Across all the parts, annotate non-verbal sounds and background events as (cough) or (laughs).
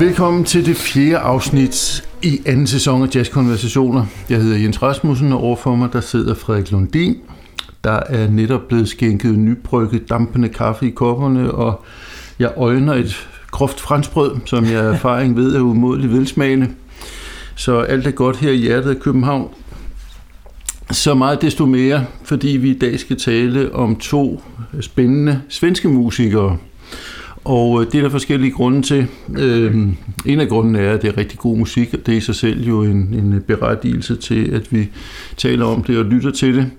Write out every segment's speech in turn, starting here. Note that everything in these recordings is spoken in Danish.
Velkommen til det fjerde afsnit i anden sæson af Jazzkonversationer. Jeg hedder Jens Rasmussen, og overfor mig der sidder Frederik Lundin. Der er netop blevet skænket nybrygget dampende kaffe i kopperne, og jeg øjner et groft franskbrød, som jeg af erfaring ved er umådeligt velsmagende. Så alt er godt her i hjertet af København. Så meget desto mere, fordi vi i dag skal tale om to spændende svenske musikere – og øh, det er der forskellige grunde til. Øh, en af grundene er, at det er rigtig god musik, og det er i sig selv jo en, en berettigelse til, at vi taler om det og lytter til det.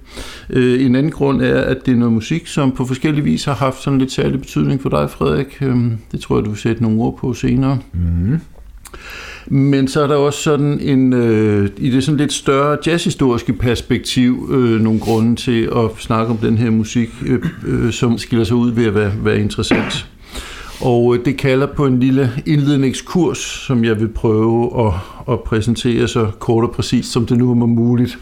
Øh, en anden grund er, at det er noget musik, som på forskellige vis har haft sådan lidt særlig betydning for dig, Frederik. Øh, det tror jeg, du vil sætte nogle ord på senere. Mm. Men så er der også sådan en, øh, i det sådan lidt større jazzhistoriske perspektiv, øh, nogle grunde til at snakke om den her musik, øh, øh, som skiller sig ud ved at være, være interessant. Og øh, det kalder på en lille indledningskurs, som jeg vil prøve at, at præsentere så kort og præcist, som det nu er muligt.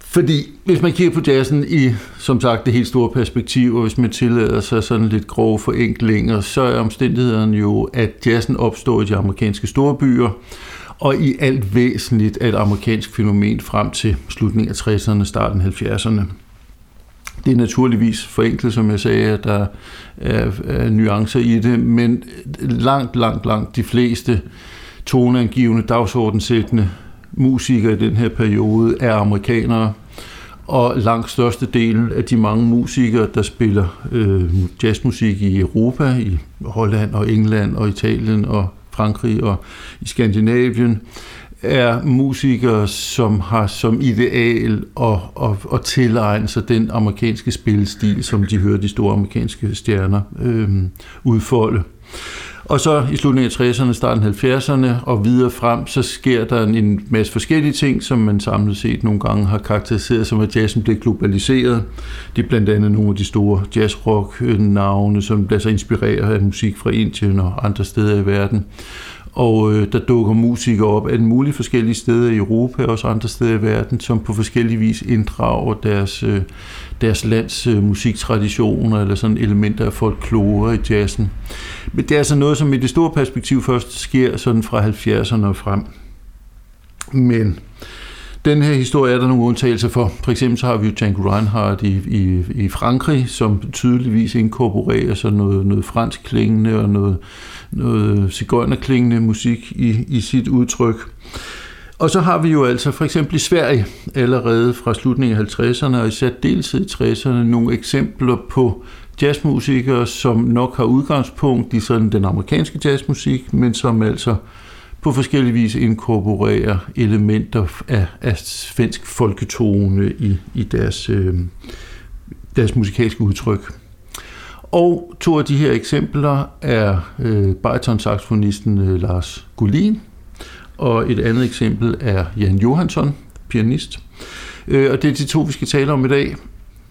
Fordi hvis man kigger på jazzen i, som sagt, det helt store perspektiv, og hvis man tillader sig sådan lidt grove forenklinger, så er omstændigheden jo, at jazzen opstår i de amerikanske store byer, og i alt væsentligt er et amerikansk fænomen frem til slutningen af 60'erne, starten af 70'erne. Det er naturligvis forenklet, som jeg sagde, at der er, er nuancer i det, men langt, langt, langt de fleste toneangivende, dagsordensættende musikere i den her periode er amerikanere, og langt største delen af de mange musikere, der spiller øh, jazzmusik i Europa, i Holland og England og Italien og Frankrig og i Skandinavien, er musikere, som har som ideal at, at, at tilegne sig den amerikanske spillestil, som de hører de store amerikanske stjerner øh, udfolde. Og så i slutningen af 60'erne, starten af 70'erne og videre frem, så sker der en masse forskellige ting, som man samlet set nogle gange har karakteriseret som, at jazzen blev globaliseret. Det er blandt andet nogle af de store jazzrock-navne, som bliver så inspireret af musik fra Indien og andre steder i verden og øh, der dukker musikere op af mulige forskellige steder i Europa og også andre steder i verden, som på forskellige vis inddrager deres, øh, deres lands øh, musiktraditioner eller sådan elementer af folklore i jazzen. Men det er altså noget, som i det store perspektiv først sker sådan fra 70'erne og frem. Men den her historie er der nogle undtagelser for. For eksempel så har vi jo Django Reinhardt i, i, i Frankrig, som tydeligvis inkorporerer sådan noget, noget fransk klingende og noget, noget cigøjnerklingende musik i, i sit udtryk. Og så har vi jo altså for eksempel i Sverige allerede fra slutningen af 50'erne og i særdeleshed i 60'erne nogle eksempler på jazzmusikere, som nok har udgangspunkt i sådan den amerikanske jazzmusik, men som altså på forskellige vis inkorporerer elementer af, af svensk folketone i, i deres, øh, deres musikalske udtryk. Og to af de her eksempler er øh, baritonsaxofonisten øh, Lars Gullin, og et andet eksempel er Jan Johansson, pianist. Øh, og det er de to, vi skal tale om i dag.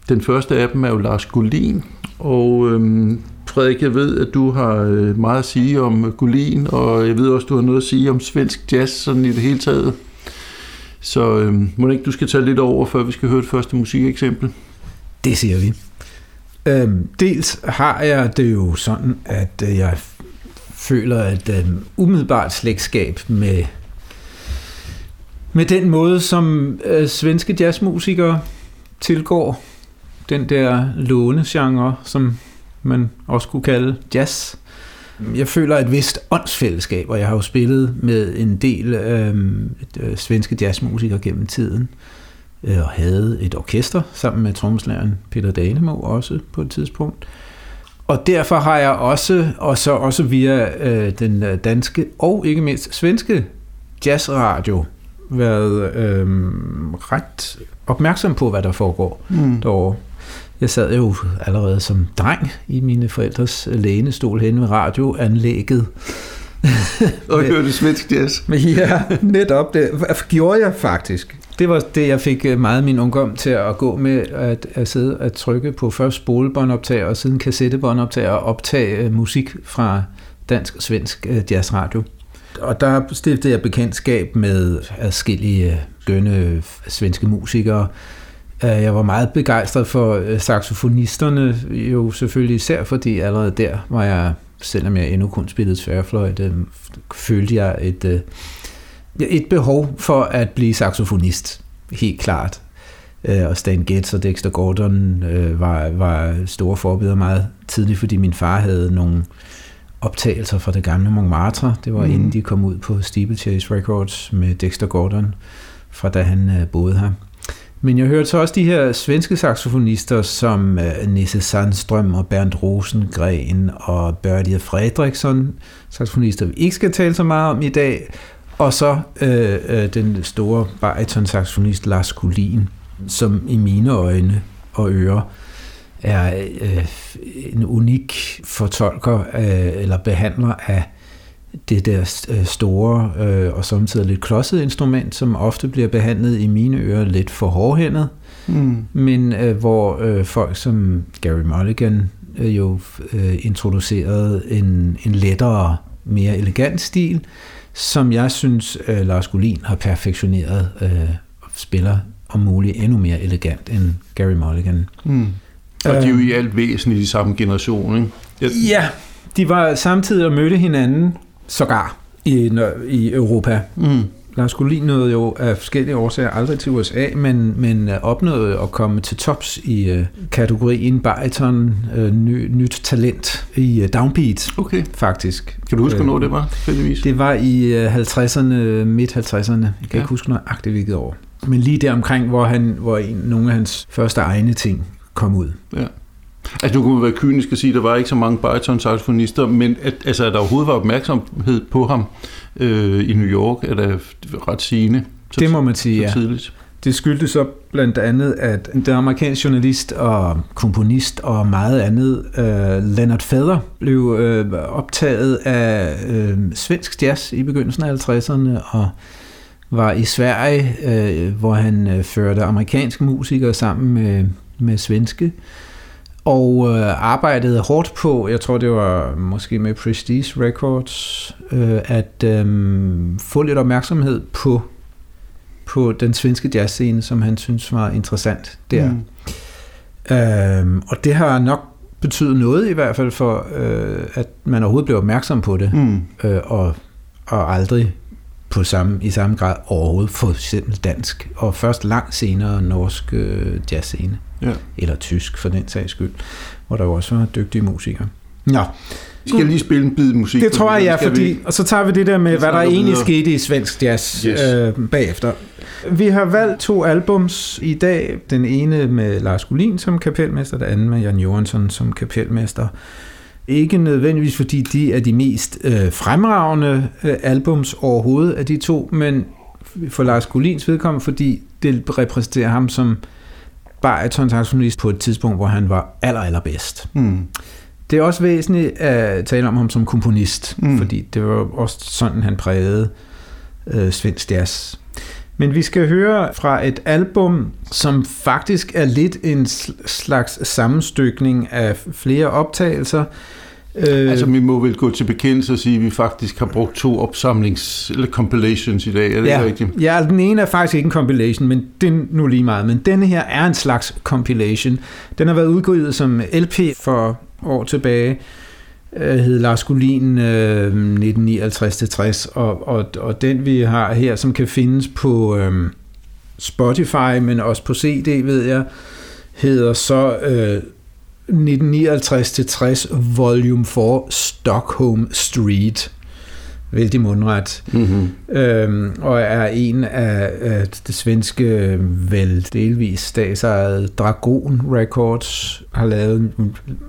Den første af dem er jo Lars Gullin, og øh, Frederik, jeg ved, at du har øh, meget at sige om Gullin, og jeg ved også, at du har noget at sige om svensk jazz sådan i det hele taget. Så øh, må ikke, du skal tage lidt over, før vi skal høre det første musikeksempel? Det siger vi. Øh, dels har jeg det jo sådan, at øh, jeg føler, at øh, umiddelbart slægtskab med, med den måde, som øh, svenske jazzmusikere tilgår den der lånegenre, som man også kunne kalde jazz. Jeg føler et vist åndsfællesskab, og jeg har jo spillet med en del øhm, øh, svenske jazzmusikere gennem tiden, øh, og havde et orkester sammen med trommeslageren Peter Danemo også på et tidspunkt. Og derfor har jeg også, og så også via øh, den øh, danske og ikke mindst svenske jazzradio, været øh, ret opmærksom på, hvad der foregår mm. derovre. Jeg sad jo allerede som dreng i mine forældres lænestol hen ved radioanlægget. (laughs) og hørte svensk jazz. (laughs) ja, netop det. Gjorde jeg faktisk. Det var det, jeg fik øh, meget min ungdom til at gå med, at, at sidde og trykke på først spolebåndoptager og siden kassettebåndoptager og optage øh, musik fra dansk og svensk øh, jazzradio. Og der stiftede jeg bekendtskab med adskillige skønne svenske musikere, jeg var meget begejstret for saxofonisterne, jo selvfølgelig især fordi allerede der var jeg selvom jeg endnu kun spillede tværfløjte, følte jeg et, et behov for at blive saxofonist, helt klart. Og Stan Getz og Dexter Gordon var, var store forbilleder meget tidligt, fordi min far havde nogle optagelser fra det gamle Montmartre. Det var mm. inden de kom ud på Steeplechase Records med Dexter Gordon, fra da han boede her. Men jeg hørte så også de her svenske saxofonister som øh, Nisse Sandstrøm og Bernd Rosengren og Börje Fredriksson, saxofonister vi ikke skal tale så meget om i dag, og så øh, øh, den store bariton-saxofonist Lars Kulin, som i mine øjne og ører er øh, en unik fortolker øh, eller behandler af det der øh, store øh, og samtidig lidt klodsede instrument, som ofte bliver behandlet i mine ører lidt for hårdhændet, mm. men øh, hvor øh, folk som Gary Mulligan øh, jo øh, introducerede en, en lettere, mere elegant stil, som jeg synes, øh, Lars Gullin har perfektioneret øh, og spiller om muligt endnu mere elegant end Gary Mulligan. Mm. Og de er jo i alt væsentligt i de samme generation, ikke? Jeg... Ja, de var samtidig og mødte hinanden sågar i, i Europa. Mm. Lars Gullin nåede jo af forskellige årsager aldrig til USA, men, men opnåede at komme til tops i uh, kategorien bariton, uh, ny, nyt talent i uh, downbeat, okay. faktisk. Kan du huske, hvornår det var? Fældigvis? Det var i uh, 50'erne, midt 50'erne. Jeg kan ja. ikke huske nøjagtigt hvilket år. Men lige der omkring, hvor, han, hvor en, nogle af hans første egne ting kom ud. Ja. Altså nu kunne man være kynisk og sige, at der var ikke så mange bariton-saxofonister, men at, altså, at der overhovedet var opmærksomhed på ham øh, i New York, er der ret sigende. Så, det må man sige, ja. Tidligt. Det skyldtes så blandt andet, at den amerikanske journalist og komponist og meget andet, uh, Leonard Feather, blev uh, optaget af uh, svensk jazz i begyndelsen af 50'erne og var i Sverige, uh, hvor han uh, førte amerikanske musikere sammen med, med svenske og øh, arbejdede hårdt på, jeg tror det var måske med Prestige Records, øh, at øh, få lidt opmærksomhed på, på den svenske jazzscene, som han synes var interessant der. Mm. Øh, og det har nok betydet noget i hvert fald for, øh, at man overhovedet blev opmærksom på det, mm. øh, og, og aldrig på samme, i samme grad overhovedet for eksempel dansk, og først langt senere norsk øh, jazzscene ja. eller tysk for den sags skyld, hvor der jo også var dygtige musikere. Nå. Vi skal lige spille en bid musik. Det tror jeg, ja, fordi, vi... og så tager vi det der med, hvad der egentlig videre. skete i svensk jazz yes. øh, bagefter. Vi har valgt to albums i dag. Den ene med Lars Gullin som kapelmester, den anden med Jan Johansson som kapelmester. Ikke nødvendigvis fordi de er de mest øh, fremragende øh, albums overhovedet af de to, men for Lars Gullins vedkommende, fordi det repræsenterer ham som bariton-saxofonist på et tidspunkt, hvor han var aller, allerbedst. Mm. Det er også væsentligt at tale om ham som komponist, mm. fordi det var også sådan, han prægede øh, svensk jazz. Men vi skal høre fra et album, som faktisk er lidt en slags sammenstykning af flere optagelser, Øh, altså, vi må vel gå til bekendelse og sige, at vi faktisk har brugt to opsamlings- eller compilations i dag, er det ja, rigtigt? Ja, den ene er faktisk ikke en compilation, men den nu lige meget. Men denne her er en slags compilation. Den har været udgivet som LP for år tilbage, øh, hed Lars Gullin øh, 1959-60, og, og, og den vi har her, som kan findes på øh, Spotify, men også på CD, ved jeg, hedder så øh, 1959-60 Volume 4 Stockholm Street. Vældig mundret. Mm-hmm. Øhm, og er en af, af det svenske, vel delvis statsejede Dragon Records, har lavet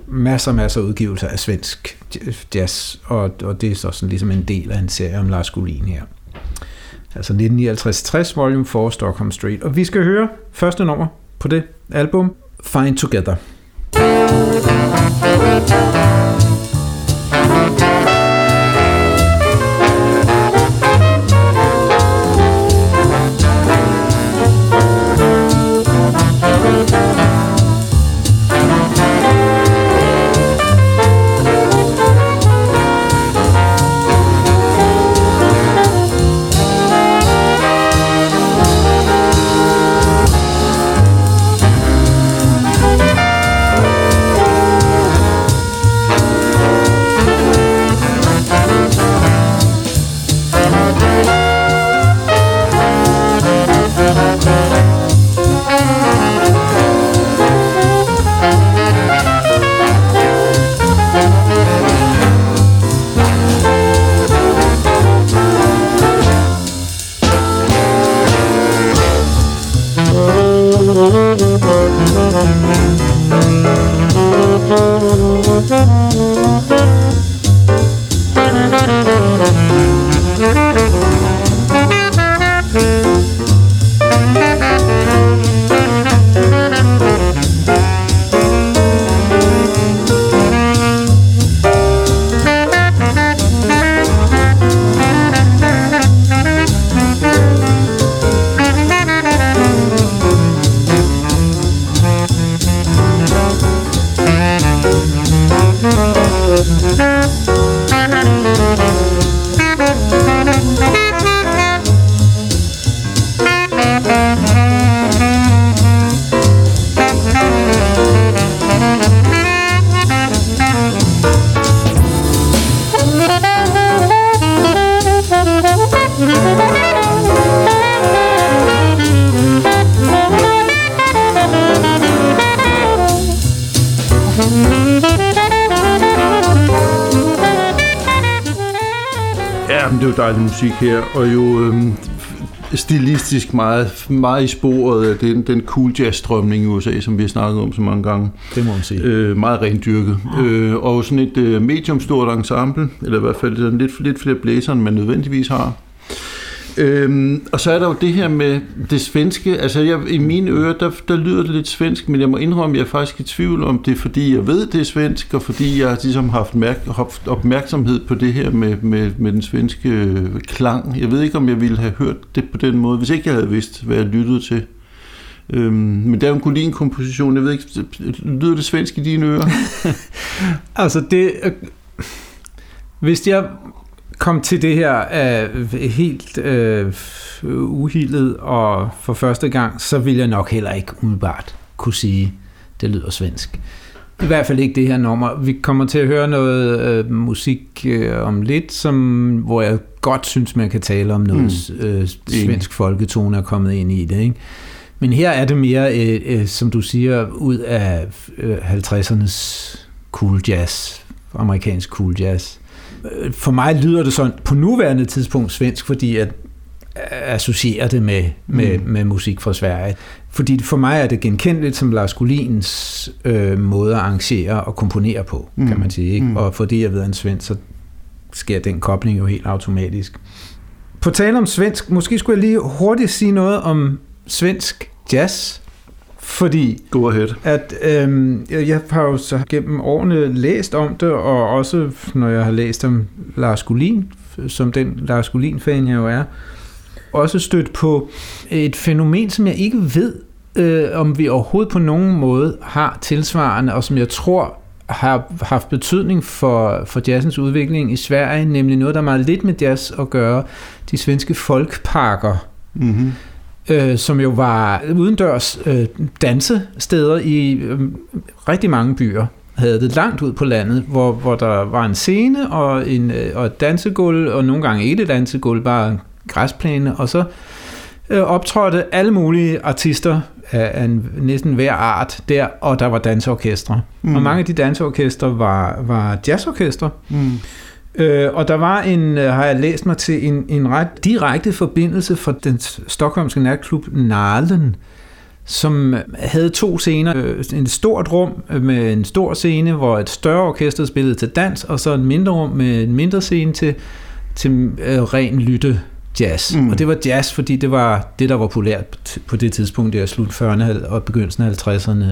masser masser af udgivelser af svensk jazz, og, og det er så sådan ligesom en del af en serie om Lars Gullin her. Altså 1959-60 Volume 4 Stockholm Street. Og vi skal høre første nummer på det album, Find Together. thank you. Her, og jo øhm, stilistisk meget, meget i sporet af den, den cool jazz-strømning i USA, som vi har snakket om så mange gange. Det må man sige. Øh, meget rendyrket. Øh, og sådan et øh, mediumstort ensemble, eller i hvert fald sådan lidt, lidt flere blæser, end man nødvendigvis har. Øhm, og så er der jo det her med det svenske, altså jeg, i mine ører, der, der lyder det lidt svensk, men jeg må indrømme, at jeg er faktisk i tvivl om det, fordi jeg ved, det er svensk, og fordi jeg ligesom har haft, mærk, haft opmærksomhed på det her med, med, med den svenske øh, klang. Jeg ved ikke, om jeg ville have hørt det på den måde, hvis ikke jeg havde vidst, hvad jeg lyttede til. Øhm, men det er jo en Collin-komposition, jeg ved ikke, lyder det svensk i dine ører? (laughs) altså det... Øh, hvis jeg kom til det her øh, helt øh, uhildet og for første gang, så vil jeg nok heller ikke umiddelbart kunne sige, det lyder svensk. I hvert fald ikke det her nummer. Vi kommer til at høre noget øh, musik øh, om lidt, som, hvor jeg godt synes, man kan tale om noget mm. øh, svensk folketone er kommet ind i det. Ikke? Men her er det mere, øh, øh, som du siger, ud af øh, 50'ernes cool jazz, amerikansk cool jazz. Øh, for mig lyder det sådan på nuværende tidspunkt svensk, fordi jeg associerer det med, med, mm. med musik fra Sverige. Fordi for mig er det genkendeligt som Lars Gullins øh, måde at arrangere og komponere på, mm. kan man sige. Ikke? Mm. Og fordi jeg ved en svensk, så sker den kobling jo helt automatisk. På tale om svensk, måske skulle jeg lige hurtigt sige noget om svensk jazz. Fordi Go ahead. At, øhm, jeg har jo så gennem årene læst om det, og også når jeg har læst om Lars Gullin, som den Lars Gullin-fan jeg jo er, også stødt på et fænomen, som jeg ikke ved, øh, om vi overhovedet på nogen måde har tilsvarende, og som jeg tror har haft betydning for, for jazzens udvikling i Sverige, nemlig noget, der er meget lidt med jazz at gøre, de svenske folkparker. Mm-hmm øh, som jo var udendørs øh, dansesteder i øh, rigtig mange byer havde det langt ud på landet, hvor, hvor der var en scene og, en, øh, og et dansegulv, og nogle gange ikke et dansegulv, bare en græsplæne, og så øh, optrådte alle mulige artister af, af en, næsten hver art der, og der var danseorkestre. Mm. Og mange af de danseorkestre var, var jazzorkestre. Mm. Øh, og der var en, øh, har jeg læst mig til, en, en ret direkte forbindelse fra den stokholmske natklub Nalen, som havde to scener. Øh, en stort rum med en stor scene, hvor et større orkester spillede til dans, og så en mindre rum med en mindre scene til, til øh, ren lytte jazz. Mm. Og det var jazz, fordi det var det, der var populært på det tidspunkt, der slut 40'erne og begyndelsen af 50'erne,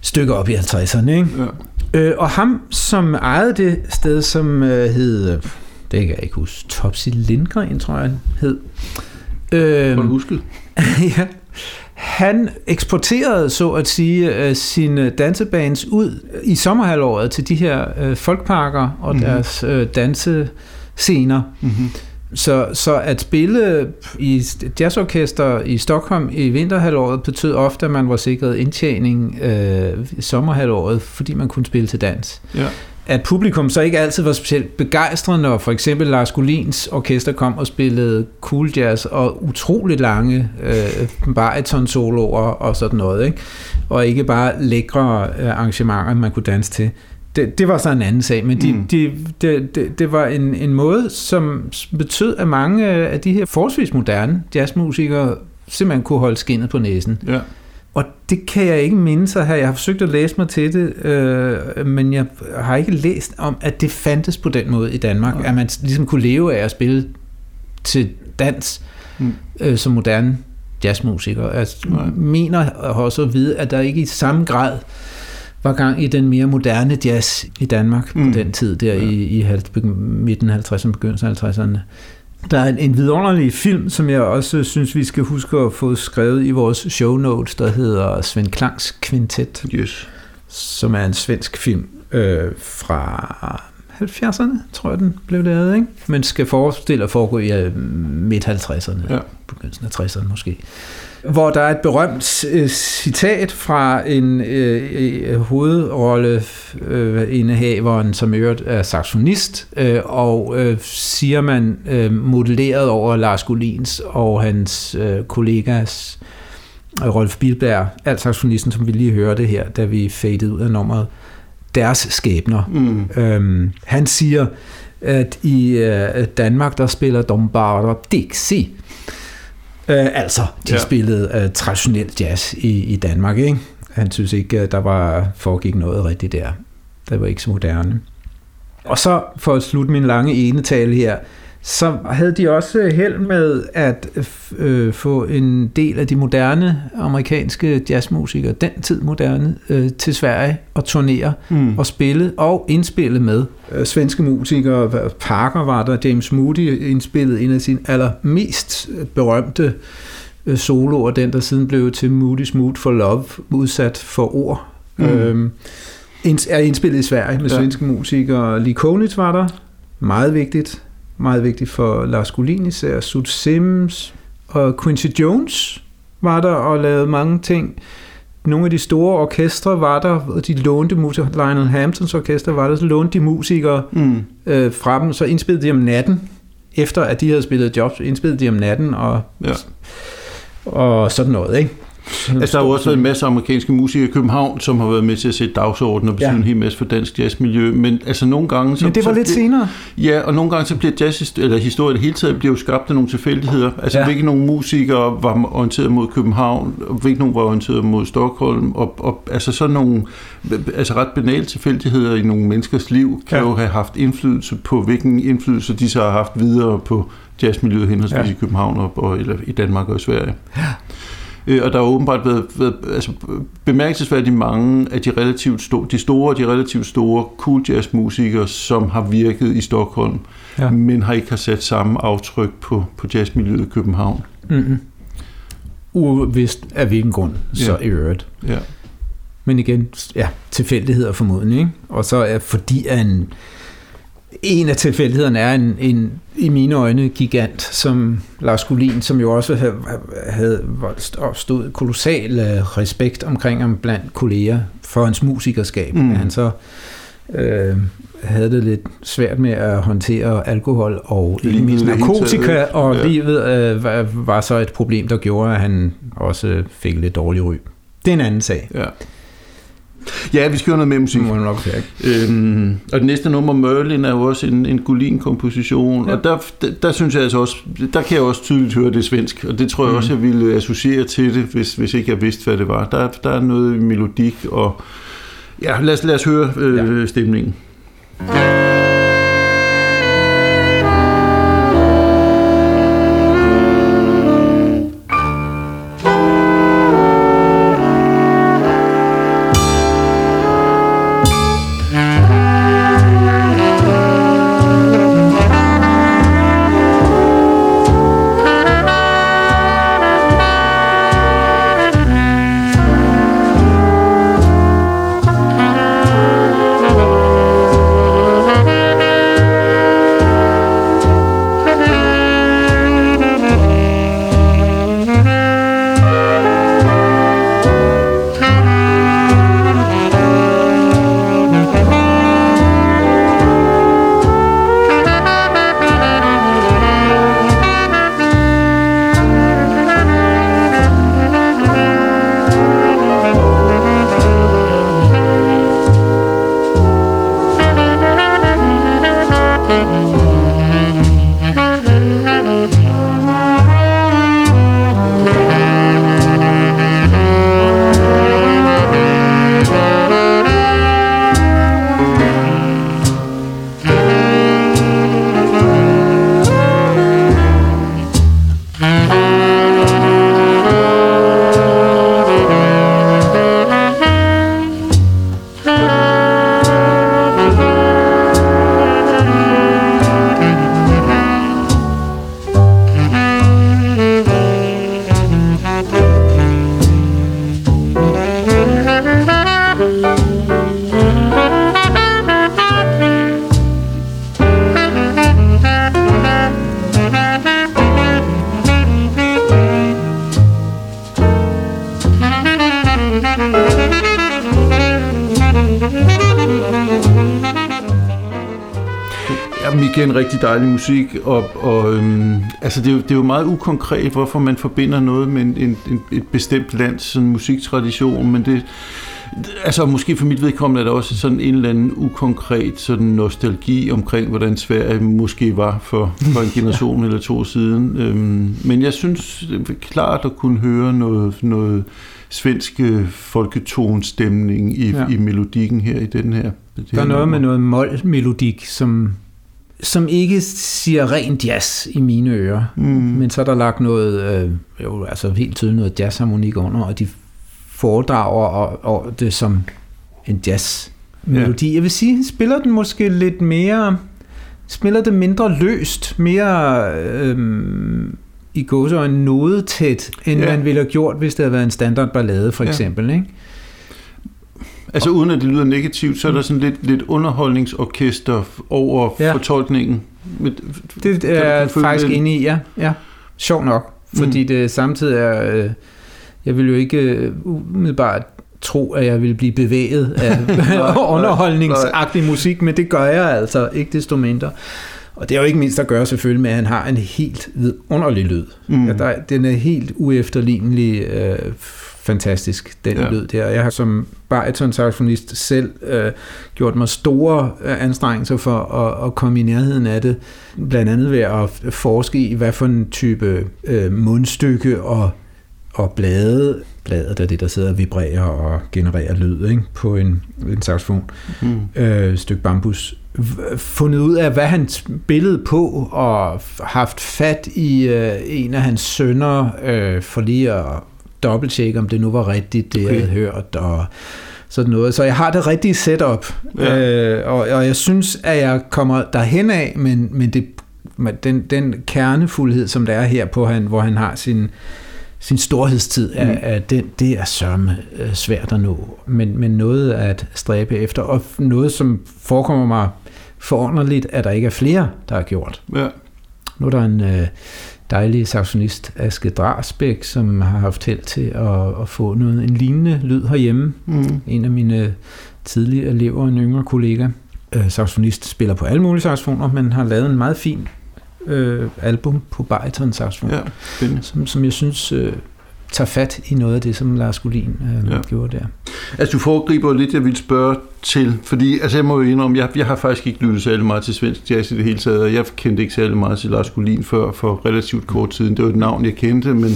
stykker op i 50'erne. Ikke? Ja. Øh, og ham, som ejede det sted, som øh, hed, det kan jeg ikke huske, Topsy Lindgren, tror jeg, han hed. Øh, du husket? (laughs) ja. Han eksporterede, så at sige, øh, sine dansebands ud i sommerhalvåret til de her øh, folkparker og mm-hmm. deres øh, dansescener. Mm-hmm. Så, så at spille i jazzorkester i Stockholm i vinterhalvåret betød ofte, at man var sikret indtjening øh, i sommerhalvåret, fordi man kunne spille til dans. Ja. At publikum så ikke altid var specielt begejstret, når for eksempel Lars Gullins orkester kom og spillede cool jazz og utroligt lange øh, bariton-soloer og sådan noget. Ikke? Og ikke bare lækre øh, arrangementer, man kunne danse til det, det var så en anden sag, men de, mm. de, de, de, det var en, en måde, som betød, at mange af de her forholdsvis moderne jazzmusikere simpelthen kunne holde skinnet på næsen. Ja. Og det kan jeg ikke minde sig her. Jeg har forsøgt at læse mig til det, øh, men jeg har ikke læst om, at det fandtes på den måde i Danmark. Okay. At man ligesom kunne leve af at spille til dans mm. øh, som moderne jazzmusiker. Jeg Nej. mener også at vide, at der ikke i samme grad var gang i den mere moderne jazz i Danmark mm. på den tid, der ja. i, i midten af 50'erne, begyndelsen af 50'erne. Der er en, en vidunderlig film, som jeg også synes, vi skal huske at få skrevet i vores show notes, der hedder Svend Klangs Quintet, yes. som er en svensk film øh, fra 70'erne, tror jeg, den blev lavet, ikke? men skal forestille at foregå i uh, midt-50'erne, ja. begyndelsen af 60'erne måske. Hvor der er et berømt uh, citat fra en uh, hovedrolle uh, indehaveren, som i øvrigt er saxonist, uh, og uh, siger man uh, modelleret over Lars Gullins og hans uh, kollegas Rolf Bilberg, alt saxonisten, som vi lige hørte her, da vi fadede ud af nummeret, deres skæbner. Mm. Øhm, han siger, at i øh, Danmark, der spiller Dombarder Dixie. Øh, altså, de ja. spillede øh, traditionel jazz i, i Danmark, ikke? Han synes ikke, der var foregik noget rigtigt der. Det var ikke så moderne. Og så, for at slutte min lange enetale her, så havde de også held med at øh, få en del af de moderne amerikanske jazzmusikere, den tid moderne, øh, til Sverige og turnere mm. og spille og indspille med øh, svenske musikere. Parker var der, James Moody indspillede en af sine allermest berømte øh, soloer, den der siden blev til Moody's Mood for Love, udsat for ord. Mm. Øh, er indspillet i Sverige med ja. svenske musikere. Lee Konitz var der, meget vigtigt meget vigtigt for Lars Gullin især, Sud Sims og Quincy Jones var der og lavede mange ting. Nogle af de store orkestre var der, og de lånte musikere, Lionel Hamptons orkester var der, så lånte de musikere mm. øh, fra dem, så indspillede de om natten, efter at de havde spillet jobs, indspillede de om natten og, ja. og sådan noget, ikke? Altså, der har jo også været en masse amerikanske musikere i København, som har været med til at sætte dagsordenen og betyde ja. en hel masse for dansk jazzmiljø. Men altså nogle gange... Så, men det var så, lidt senere. Ja, og nogle gange så bliver jazz, eller historie det hele taget bliver jo skabt af nogle tilfældigheder. Altså ja. hvilke nogle musikere var orienteret mod København, og hvilke nogle var orienteret mod Stockholm. Og, og altså sådan nogle altså ret banale tilfældigheder i nogle menneskers liv, kan ja. jo have haft indflydelse på, hvilken indflydelse de så har haft videre på jazzmiljøet henholdsvis ja. i København og, og eller i Danmark og i Sverige. Ja. Øh, og der har åbenbart været, været altså, bemærkelsesværdigt mange af de relativt store, de store de relativt store cool jazz musikere, som har virket i Stockholm, ja. men har ikke har sat samme aftryk på, på jazzmiljøet i København. Mm-hmm. Uvist af hvilken grund, så ja. i øvrigt. Ja. Men igen, ja, tilfældigheder formodentlig, ikke? Og så er fordi at en, en af tilfældighederne er en, en i mine øjne gigant som Lars Gullin, som jo også havde, havde stået kolossal øh, respekt omkring ham blandt kolleger for hans musikerskab. Mm. Han så øh, havde det lidt svært med at håndtere alkohol og mindst narkotika, og ja. livet øh, var, var så et problem, der gjorde, at han også fik lidt dårlig ry. Det er en anden sag. Ja. Ja, vi skal høre noget mere musik. Må nok øhm, og det næste nummer, Merlin, er jo også en, en Gullin-komposition, ja. og der, der, der, synes jeg altså også, der kan jeg også tydeligt høre det svensk, og det tror jeg mm. også, jeg ville associere til det, hvis, hvis ikke jeg vidste, hvad det var. Der, der er noget melodik, og ja, lad os, lad os høre øh, ja. stemningen. Ja. Rigtig dejlig musik, og, og øhm, altså det, er jo, det er jo meget ukonkret, hvorfor man forbinder noget med en, en, et bestemt lands sådan, musiktradition, men det, altså måske for mit vedkommende er der også sådan en eller anden ukonkret sådan nostalgi omkring, hvordan Sverige måske var for, for en (laughs) generation ja. eller to siden. Øhm, men jeg synes det er klart at kunne høre noget, noget svensk folketonstemning i, ja. i melodikken her i den her. Der er noget med noget mål-melodik, som som ikke siger ren jazz i mine ører, mm. men så er der lagt noget, øh, jo, altså helt tydeligt noget jazzharmonik under, og de foredrager og, og det som en jazz-melodi. Ja. Jeg vil sige, spiller den måske lidt mere, spiller det mindre løst, mere øhm, i gåsøjne noget tæt, end ja. man ville have gjort, hvis det havde været en standard ballade, for eksempel. Ja. Ikke? Altså uden at det lyder negativt, så er der sådan lidt, lidt underholdningsorkester over ja. fortolkningen. Det er jeg faktisk inde i, ja. ja. Sjov nok, fordi mm. det samtidig er... Øh, jeg vil jo ikke øh, umiddelbart tro, at jeg vil blive bevæget af (laughs) underholdningsagtig musik, men det gør jeg altså ikke desto mindre. Og det er jo ikke mindst at gøre selvfølgelig med, at han har en helt underlig lyd. Mm. Ja, der, den er helt uefterlignelig øh, fantastisk, den ja. lyd der. Jeg har som bariton-saxofonist selv øh, gjort mig store øh, anstrengelser for at, at komme i nærheden af det. Blandt andet ved at forske i, hvad for en type øh, mundstykke og, og blade, bladet er det, der sidder og vibrerer og genererer lyd ikke? på en, en saxofon, mm. øh, stykke bambus fundet ud af, hvad han spillede på, og haft fat i øh, en af hans sønner, øh, for lige at dobbelttjekke, om det nu var rigtigt, det okay. jeg havde hørt, og sådan noget. Så jeg har det rigtige setup, ja. øh, og, og jeg synes, at jeg kommer derhen af, men, men det, den, den kernefuldhed, som der er her på han, hvor han har sin, sin storhedstid, er, mm. er den, det er sørme øh, svært at nå, men, men noget at stræbe efter, og noget, som forekommer mig forunderligt, at der ikke er flere, der har gjort. Ja. Nu er der en øh, dejlig saxonist, Aske Drasbæk, som har haft held til at, at få noget, en lignende lyd herhjemme. Mm. En af mine tidlige elever, en yngre kollega, øh, saxonist, spiller på alle mulige saxofoner, men har lavet en meget fin øh, album på bariton saxofon, ja, som, som jeg synes øh, tager fat i noget af det, som Lars Gullin øh, ja. gjorde der. Altså, du foregriber lidt, jeg vil spørge til, fordi altså, jeg må jo indrømme, jeg, jeg har faktisk ikke lyttet særlig meget til svensk jazz i det hele taget, og jeg kendte ikke særlig meget til Lars Gullin før for relativt kort tid. Det var et navn, jeg kendte, men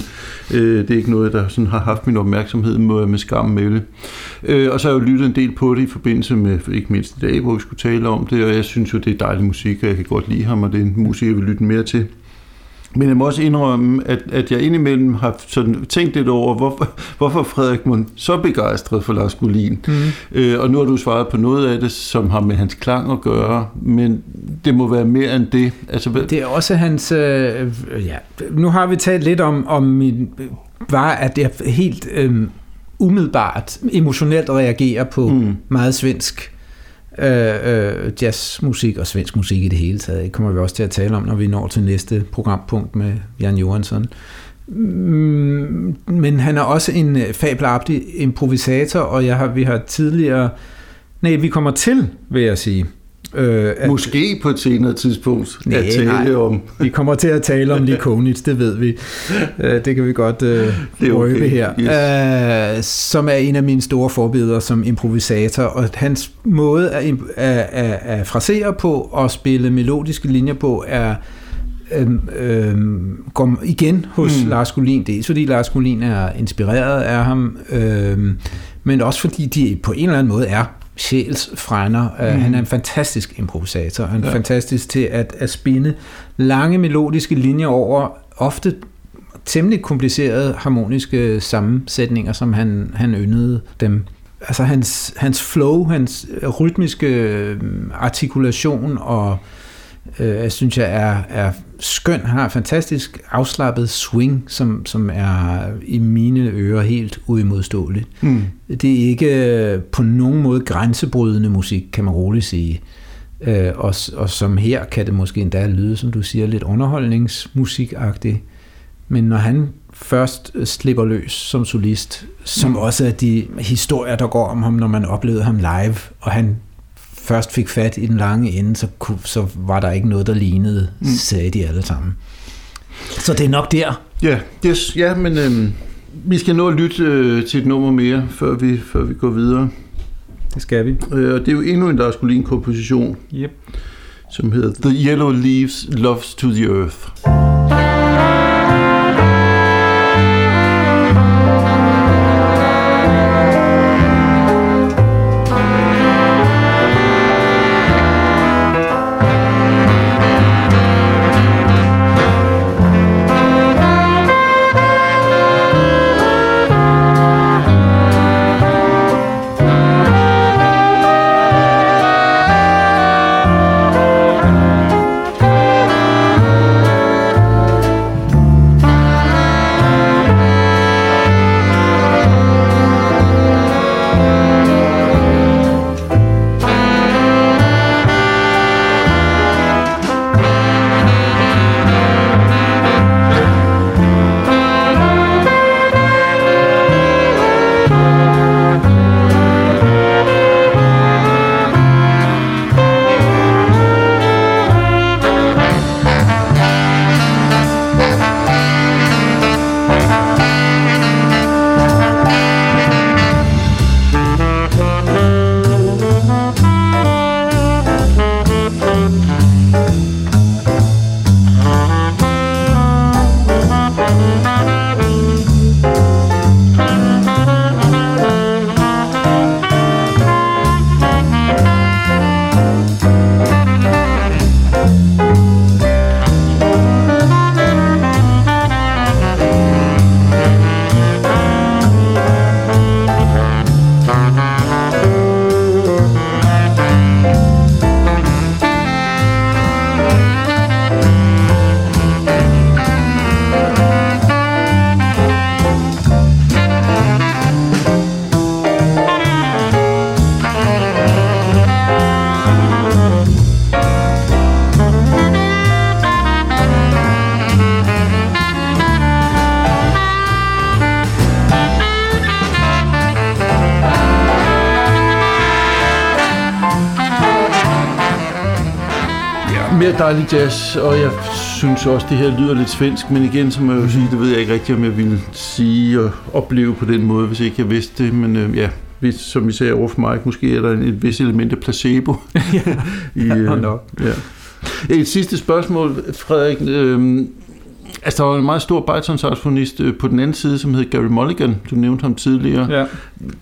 øh, det er ikke noget, der sådan har haft min opmærksomhed med, med skam med øh, Og så har jeg jo lyttet en del på det i forbindelse med, ikke mindst i dag, hvor vi skulle tale om det, og jeg synes jo, det er dejlig musik, og jeg kan godt lide ham, og det er en musik, jeg vil lytte mere til. Men jeg må også indrømme, at, at jeg indimellem har sådan tænkt lidt over, hvorfor, hvorfor Frederik Mund så begejstret for Lars Gullin. Mm. Øh, og nu har du svaret på noget af det, som har med hans klang at gøre, men det må være mere end det. Altså, det er også hans... Øh, ja, nu har vi talt lidt om, om min, var, at er helt øh, umiddelbart emotionelt reagerer på mm. meget svensk Øh, øh, jazzmusik og svensk musik i det hele taget. Det kommer vi også til at tale om, når vi når til næste programpunkt med Jan Johansson. Mm, men han er også en øh, fabelagtig improvisator, og jeg har, vi har tidligere... Nej, vi kommer til, vil jeg sige, Øh, at, Måske på et senere tidspunkt nej, at tale nej. om. vi kommer til at tale om Likonitz, det ved vi. Øh, det kan vi godt øh, er okay. her. Yes. Øh, som er en af mine store forbilleder som improvisator, og hans måde at, at, at, at frasere på og spille melodiske linjer på er øhm, øhm, går igen hos mm. Lars Gullin. Det er fordi Lars Gullin er inspireret af ham, øhm, men også fordi de på en eller anden måde er sjælsfrænder. Mm. Han er en fantastisk improvisator. Han er ja. fantastisk til at, at spinde lange melodiske linjer over ofte temmelig komplicerede harmoniske sammensætninger, som han, han yndede dem. Altså hans, hans flow, hans rytmiske øh, artikulation og øh, jeg synes jeg er, er skøn. Har fantastisk afslappet swing, som, som er i mine ører helt uimodståeligt. Mm. Det er ikke øh, på nogen måde grænsebrydende musik, kan man roligt sige. Øh, og, og som her kan det måske endda lyde, som du siger, lidt underholdningsmusikagtigt. Men når han først slipper løs som solist, som mm. også er de historier, der går om ham, når man oplevede ham live, og han først fik fat i den lange ende, så, kunne, så var der ikke noget, der lignede, mm. sagde de alle sammen. Så det er nok der. Ja, yes, ja men øhm, vi skal nå at lytte øh, til et nummer mere, før vi, før vi går videre. Det skal vi. Øh, og det er jo endnu en Lars komposition yep. som hedder The Yellow Leaves Loves to the Earth. Dejlig jazz, og jeg synes også, det her lyder lidt svensk, men igen, som jeg jo sige, det ved jeg ikke rigtigt, om jeg ville sige og opleve på den måde, hvis ikke jeg vidste det, men øh, ja, hvis, som vi sagde over for mig, måske er der et vis element af placebo. (laughs) ja, I, øh, nok. Ja. Et sidste spørgsmål, Frederik. Øh, Altså, der var en meget stor baritonssaxofonist øh, på den anden side, som hed Gary Mulligan. Du nævnte ham tidligere. Ja.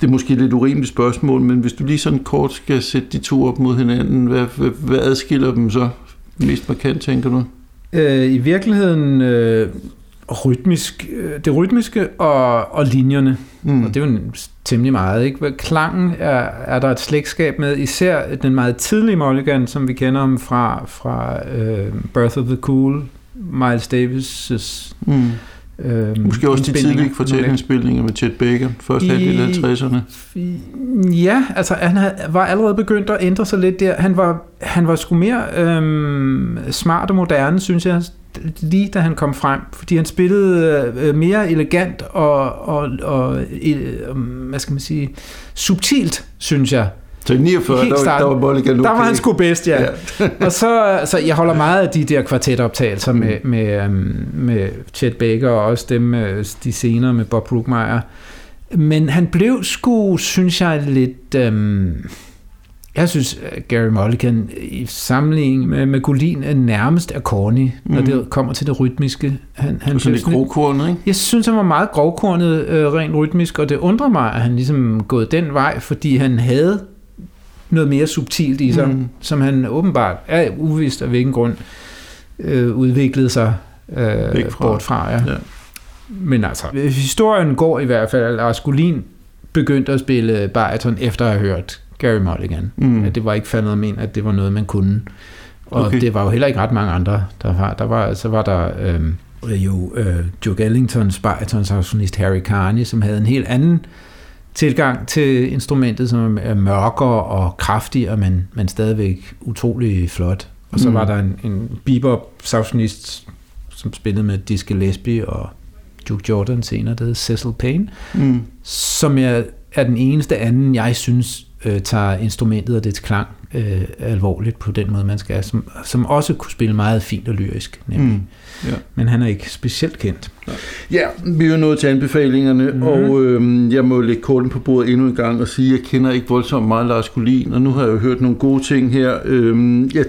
Det er måske et lidt urimeligt spørgsmål, men hvis du lige sådan kort skal sætte de to op mod hinanden, hvad, hvad, hvad adskiller dem så mest markant, tænker du? Øh, I virkeligheden øh, rytmisk, øh, det rytmiske og, og linjerne. Mm. Og det er jo temmelig meget. Ikke? Klangen er, er der et slægtskab med, især den meget tidlige Mulligan, som vi kender ham fra, fra uh, Birth of the Cool, Miles Davis' mm Øh, Måske også de tidlige kvartetindspilninger med Chet Baker, første halvdel af 60'erne. Ja, altså han var allerede begyndt at ændre sig lidt der. Han var, han var sgu mere øhm, smart og moderne, synes jeg, lige da han kom frem, fordi han spillede øh, mere elegant og, og, og øh, hvad skal man sige, subtilt, synes jeg. Så i 49, der, der var Mulligan okay. Der var han sgu bedst, ja. ja. (laughs) og så, så jeg holder meget af de der kvartetoptagelser med, mm. med, øhm, med Chet Baker, og også dem, de senere med Bob Brookmeyer. Men han blev sgu, synes jeg, lidt... Øhm, jeg synes, Gary Mulligan i sammenligning med, med Golin er nærmest er corny, når mm. det kommer til det rytmiske. Han, han sådan lidt grovkornet, ikke? Jeg synes, han var meget grovkornet øh, rent rytmisk, og det undrer mig, at han ligesom gået den vej, fordi han havde noget mere subtilt i sig, mm. som han åbenbart er uvist af hvilken grund øh, udviklede sig øh, fra. bort fra. Ja. Ja. Men altså, historien går i hvert fald, at Lars Gullin begyndte at spille bariton efter at have hørt Gary Mulligan. Mm. At det var ikke faldet men, at det var noget, man kunne. Og okay. det var jo heller ikke ret mange andre, der var. Der var så var der øh, jo øh, Joe Ellingtons baritonssaxofonist Harry Carney, som havde en helt anden øh, tilgang til instrumentet, som er mørkere og kraftigere, men, men stadigvæk utrolig flot. Og så mm. var der en, en bebop saxonist, som spillede med Dizzy Gillespie og Duke Jordan senere, der hedder Cecil Payne, mm. som er, er den eneste anden, jeg synes øh, tager instrumentet og dets klang øh, alvorligt på den måde, man skal, som, som også kunne spille meget fint og lyrisk, nemlig. Mm. Ja. Men han er ikke specielt kendt. Ja, vi er jo nået til anbefalingerne, mm. og øh, jeg må lægge korten på bordet endnu en gang og sige, at jeg kender ikke voldsomt meget Lars Gullin, og nu har jeg jo hørt nogle gode ting her. Øh, jeg,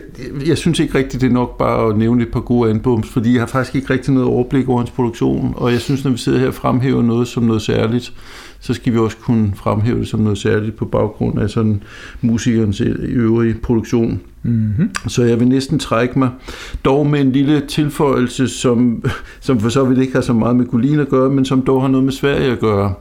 jeg synes ikke rigtigt, det er nok bare at nævne et par gode albums, fordi jeg har faktisk ikke rigtig noget overblik over hans produktion, og jeg synes, når vi sidder her og fremhæver noget som noget særligt, så skal vi også kunne fremhæve det som noget særligt på baggrund af sådan musikernes øvrige produktion. Mm-hmm. Så jeg vil næsten trække mig, dog med en lille tilføjelse, som, (laughs) som for så vidt ikke har så meget med Gulin at gøre, men som dog har noget med Sverige at gøre.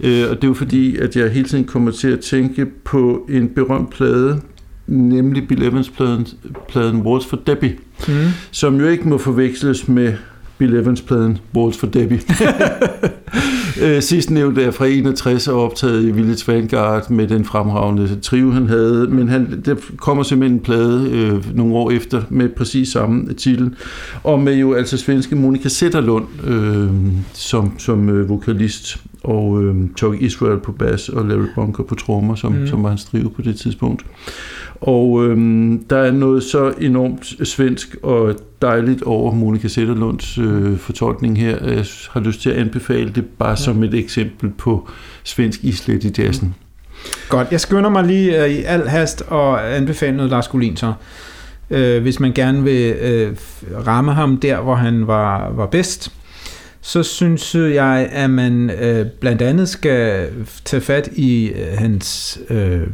Øh, og det er jo fordi, at jeg hele tiden kommer til at tænke på en berømt plade, nemlig Bill Evans-pladen pladen Waltz for Debbie, mm. som jo ikke må forveksles med Bill Evans-pladen Waltz for Debbie. (laughs) Øh, sidst nævnte er fra 61 og optaget i Village Vanguard med den fremragende trio, han havde. Men han, der kommer simpelthen en plade øh, nogle år efter med præcis samme titel. Og med jo altså svenske Monika Sætterlund øh, som, som øh, vokalist og øh, Chuck Israel på bas og Larry Bunker på trommer, som, mm. som var hans trio på det tidspunkt. Og øhm, der er noget så enormt svensk og dejligt over Monika Sætterlunds øh, fortolkning her. Jeg har lyst til at anbefale det bare ja. som et eksempel på svensk islet i jazzen. Godt, jeg skynder mig lige øh, i al hast og anbefale noget Lars Gullin så. Øh, hvis man gerne vil øh, ramme ham der, hvor han var, var bedst, så synes jeg, at man øh, blandt andet skal tage fat i øh, hans øh,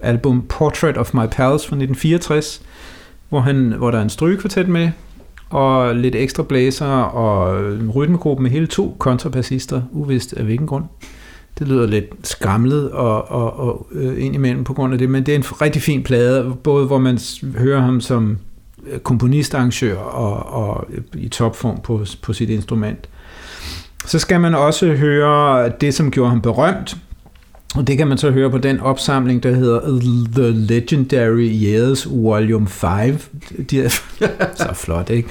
album Portrait of My Pals fra 1964, hvor, han, hvor der er en strygekvartet med, og lidt ekstra blæser og en rytmegruppe med hele to kontrabassister, uvist af hvilken grund. Det lyder lidt skramlet og, og, og øh, indimellem på grund af det, men det er en rigtig fin plade, både hvor man hører ham som øh, komponistarrangør og, og i topform på, på sit instrument. Så skal man også høre det, som gjorde ham berømt, og det kan man så høre på den opsamling, der hedder The Legendary Years Volume 5. De er (laughs) så flot, ikke?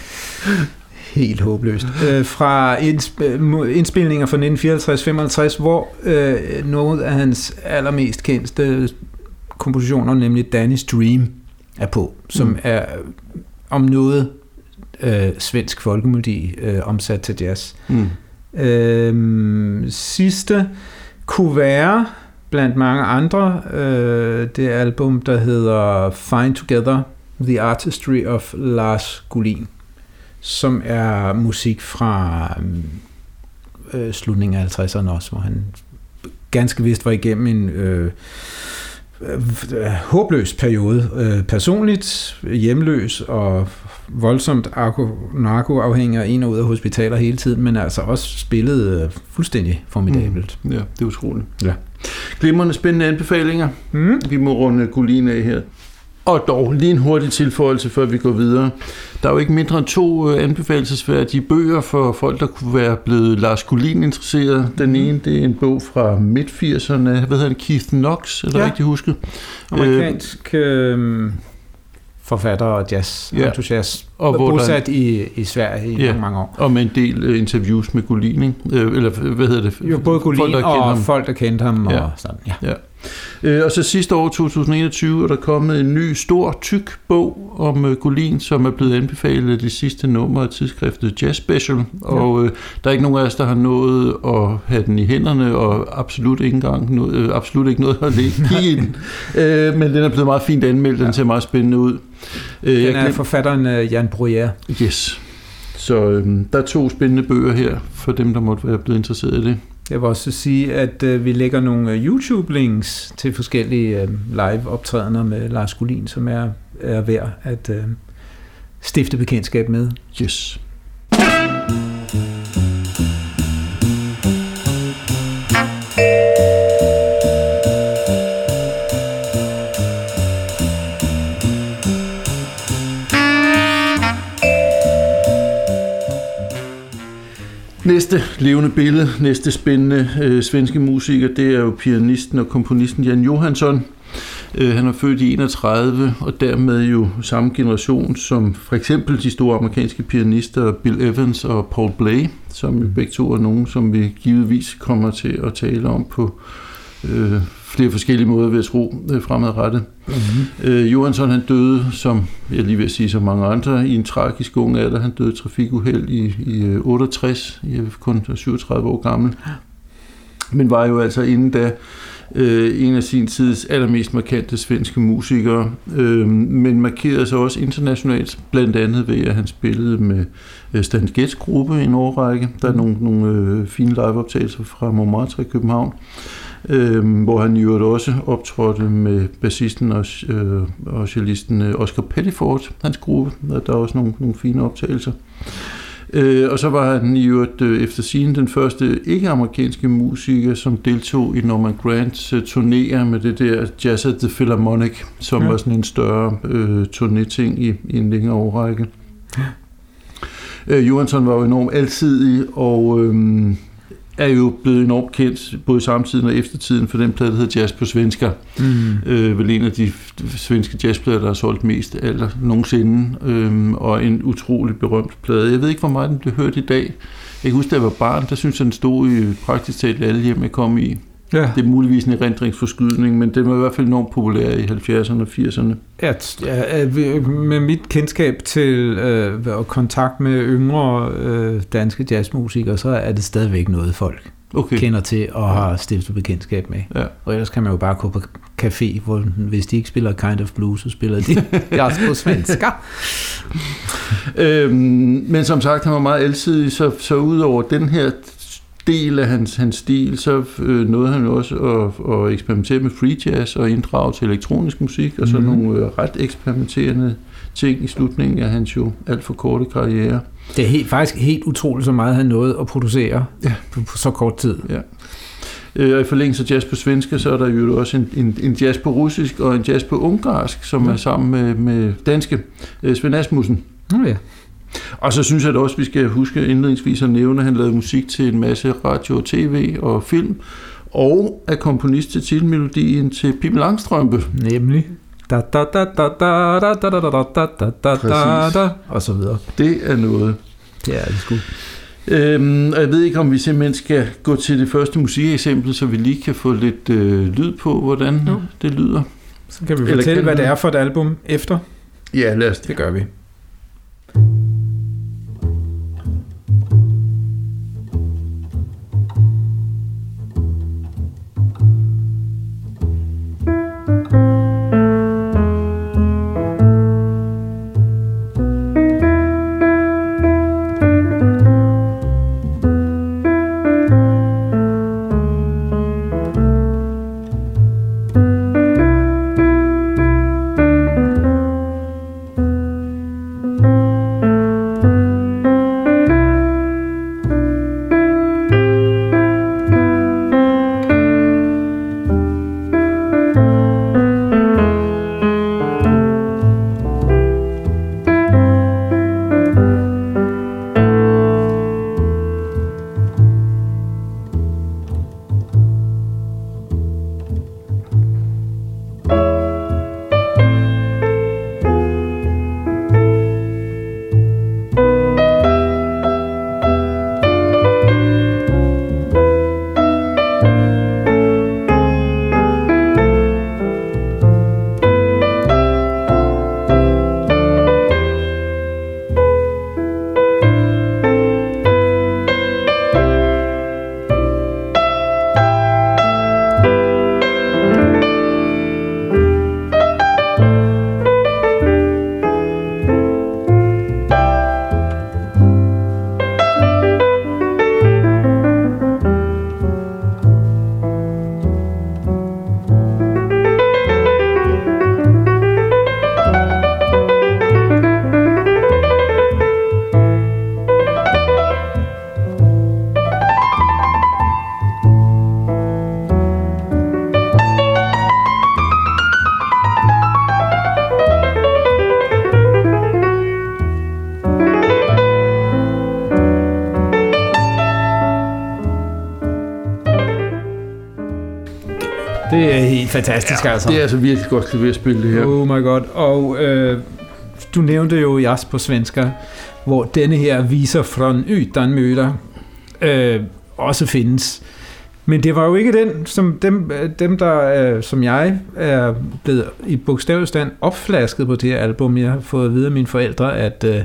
Helt håbløst. Øh, fra indspilninger fra 1954-55, hvor øh, noget af hans allermest kendte kompositioner, nemlig Danny's Dream, er på, som mm. er om noget øh, svensk folkemelodi øh, omsat til jazz. Mm. Øh, sidste kunne være blandt mange andre øh, det album, der hedder Find Together, The Artistry of Lars Gullin, som er musik fra mm, øh, slutningen af 50'erne også, hvor han ganske vist var igennem en øh, øh, øh håbløs periode. Øh, personligt hjemløs og voldsomt narkoafhængig og ind og ud af hospitaler hele tiden, men altså også spillet øh, fuldstændig formidabelt. Mm. Ja, det er utroligt. Ja. Glimrende spændende anbefalinger. Mm. Vi må runde Gulin af her. Og dog lige en hurtig tilføjelse, før vi går videre. Der er jo ikke mindre end to øh, anbefalesværdige bøger for folk, der kunne være blevet Lars Gullin interesseret. Den mhm. ene, det er en bog fra midt-80'erne. Hvad hedder det? Keith Knox, eller ja. rigtig husket? Amerikansk... Øh, forfatter og jazz ja. entusiast, og bosat der, i, i Sverige i ja. mange, mange år. Og med en del uh, interviews med Gullin, ikke? Uh, eller hvad hedder det? Jo, både Gullin folk, og ham. folk, der kendte ham. Ja. Og sådan, ja. ja. Øh, og så sidste år, 2021, er der kommet en ny, stor, tyk bog om uh, Gullin, som er blevet anbefalet af det sidste nummer af tidsskriftet Jazz Special. Og uh, der er ikke nogen af os, der har nået at have den i hænderne, og absolut ikke, engang, uh, absolut ikke noget at kigge i den. Uh, (laughs) men den er blevet meget fint anmeldt, den ja. ser meget spændende ud. Uh, den er forfatteren Jan Bruyère. Yes. Så øh, der er to spændende bøger her, for dem, der måtte være blevet interesseret i det. Jeg vil også sige, at øh, vi lægger nogle øh, YouTube-links til forskellige øh, live-optrædener med Lars Gullin, som er, er værd at øh, stifte bekendtskab med. Yes. Næste levende billede, næste spændende øh, svenske musiker, det er jo pianisten og komponisten Jan Johansson, Øh, han er født i 31, og dermed jo samme generation som for eksempel de store amerikanske pianister Bill Evans og Paul Bley, som jo begge to er nogen, som vi givetvis kommer til at tale om på øh, flere forskellige måder ved at tro øh, fremadrettet. Mm-hmm. Øh, Johansson han døde, som jeg lige vil sige, som mange andre, i en tragisk ung alder. Han døde i trafikuheld i, i 68, jeg er kun 37 år gammel. Men var jo altså inden da øh, en af sin tids allermest markante svenske musikere, øh, men markerede sig også internationalt, blandt andet ved, at han spillede med øh, Stan Getz gruppe i en årrække. Der er nogle, nogle øh, fine liveoptagelser fra Montmartre i København, øh, hvor han jo også optrådte med bassisten og, øh, og cellisten øh, Oscar Pettiford, hans gruppe. Der er også nogle, nogle fine optagelser. Øh, og så var han i øvrigt øh, efter sin den første ikke-amerikanske musiker, som deltog i Norman Grants øh, turnéer med det der Jazz at the Philharmonic, som ja. var sådan en større øh, turnéting i, i en længere årrække. Ja. Øh, Johansson var jo enormt altidig, og øh, er jo blevet enormt kendt, både samtiden og eftertiden, for den plade, der hedder Jazz på Svensker. Mm. Øh, vel en af de svenske jazzplader, der har solgt mest alder nogensinde, øh, og en utrolig berømt plade. Jeg ved ikke, hvor meget den blev hørt i dag. Jeg kan huske, da jeg var barn, der synes jeg, den stod i praktisk talt alle hjem, jeg kom i. Ja. Det er muligvis en erindringsforskydning, men det var i hvert fald enormt populær i 70'erne og 80'erne. Ja, ja, med mit kendskab til øh, og kontakt med yngre øh, danske jazzmusikere, så er det stadigvæk noget, folk okay. kender til og har stiftet bekendtskab med. Ja. Og ellers kan man jo bare gå på café, hvor hvis de ikke spiller Kind of Blues, så spiller de (laughs) jazz på svenska. øhm, men som sagt, han var meget alsidig, så, så ud over den her del af hans, hans stil, så øh, nåede han også at, at eksperimentere med free jazz og inddrage til elektronisk musik, og så mm. nogle øh, ret eksperimenterende ting i slutningen af hans jo alt for korte karriere. Det er helt, faktisk helt utroligt, så meget han nåede at producere ja. på, på så kort tid. Ja. Øh, og i forlængelse af jazz på svensk, så er der jo også en, en, en jazz på russisk og en jazz på ungarsk, som ja. er sammen med, med danske øh, Svend Asmussen. Oh, ja. Og så synes jeg da også, at vi skal huske indledningsvis at nævne, at han lavede musik til en masse radio, tv og film, og er komponist til titelmelodien til Pippi Langstrømpe. Nemlig. Da, da, da, da, da, da, da, da, da, da, da, da, da, da, og så videre. Det er noget. Det er det sgu. Øhm, og jeg ved ikke, om vi simpelthen skal gå til det første musikeksempel, så vi lige kan få lidt øh, lyd på, hvordan jo. det lyder. Så kan vi fortælle, hvad det er for et album efter. Ja, lad os det. Det gør vi. Helt fantastisk, ja, altså. Det er altså virkelig godt klaverspil, det her. Oh my god. Og øh, du nævnte jo jazz på svensker, hvor denne her viser från ytan møder øh, også findes. Men det var jo ikke den, som dem, dem der øh, som jeg er blevet i bogstavestand opflasket på det her album. Jeg har fået at vide af mine forældre, at øh,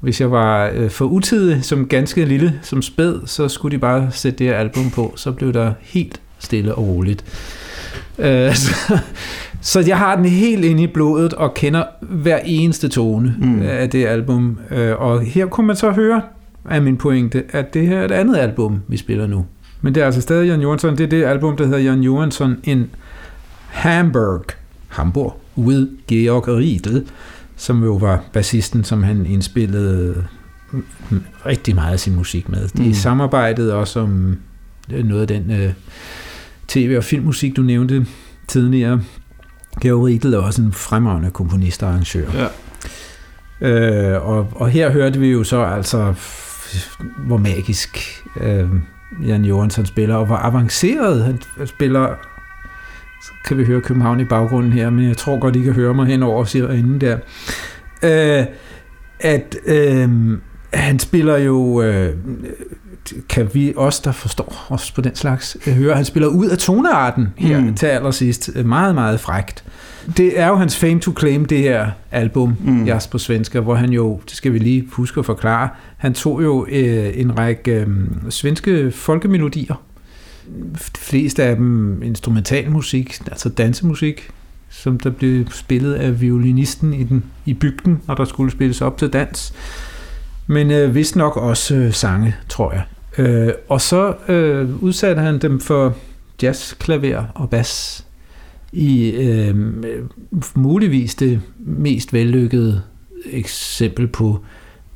hvis jeg var øh, for utidig som ganske lille, som spæd, så skulle de bare sætte det her album på. Så blev der helt stille og roligt. Øh, (laughs) så, så jeg har den helt inde i blodet og kender hver eneste tone mm. af det album. Øh, og her kunne man så høre af min pointe, at det her er et andet album, vi spiller nu. Men det er altså stadig Jan Johansson. Det er det album, der hedder Jan Johansson in Hamburg. Hamburg. With Georg Riedel, som jo var bassisten, som han indspillede rigtig meget af sin musik med. De mm. samarbejdede også om noget af den uh, tv- og filmmusik, du nævnte tidligere. Georg Riedel er også en fremragende komponist og arrangør. Ja. Øh, og, og her hørte vi jo så altså, hvor magisk øh, Jan Johansson spiller, og hvor avanceret han spiller. Så kan vi høre København i baggrunden her, men jeg tror godt, I kan høre mig hen over inden der. Øh, at øh, han spiller jo, øh, kan vi os, der forstår os på den slags, øh, høre, han spiller ud af tonearten her mm. til allersidst. Meget, meget frægt. Det er jo hans fame to claim, det her album, mm. Jazz på svensker, hvor han jo, det skal vi lige huske at forklare, han tog jo øh, en række øh, svenske folkemelodier, de fleste af dem instrumentalmusik, altså dansemusik, som der blev spillet af violinisten i, den, i bygden, når der skulle spilles op til dans. Men øh, vist nok også øh, sange, tror jeg. Øh, og så øh, udsatte han dem for jazz, klaver og bas i øh, muligvis det mest vellykkede eksempel på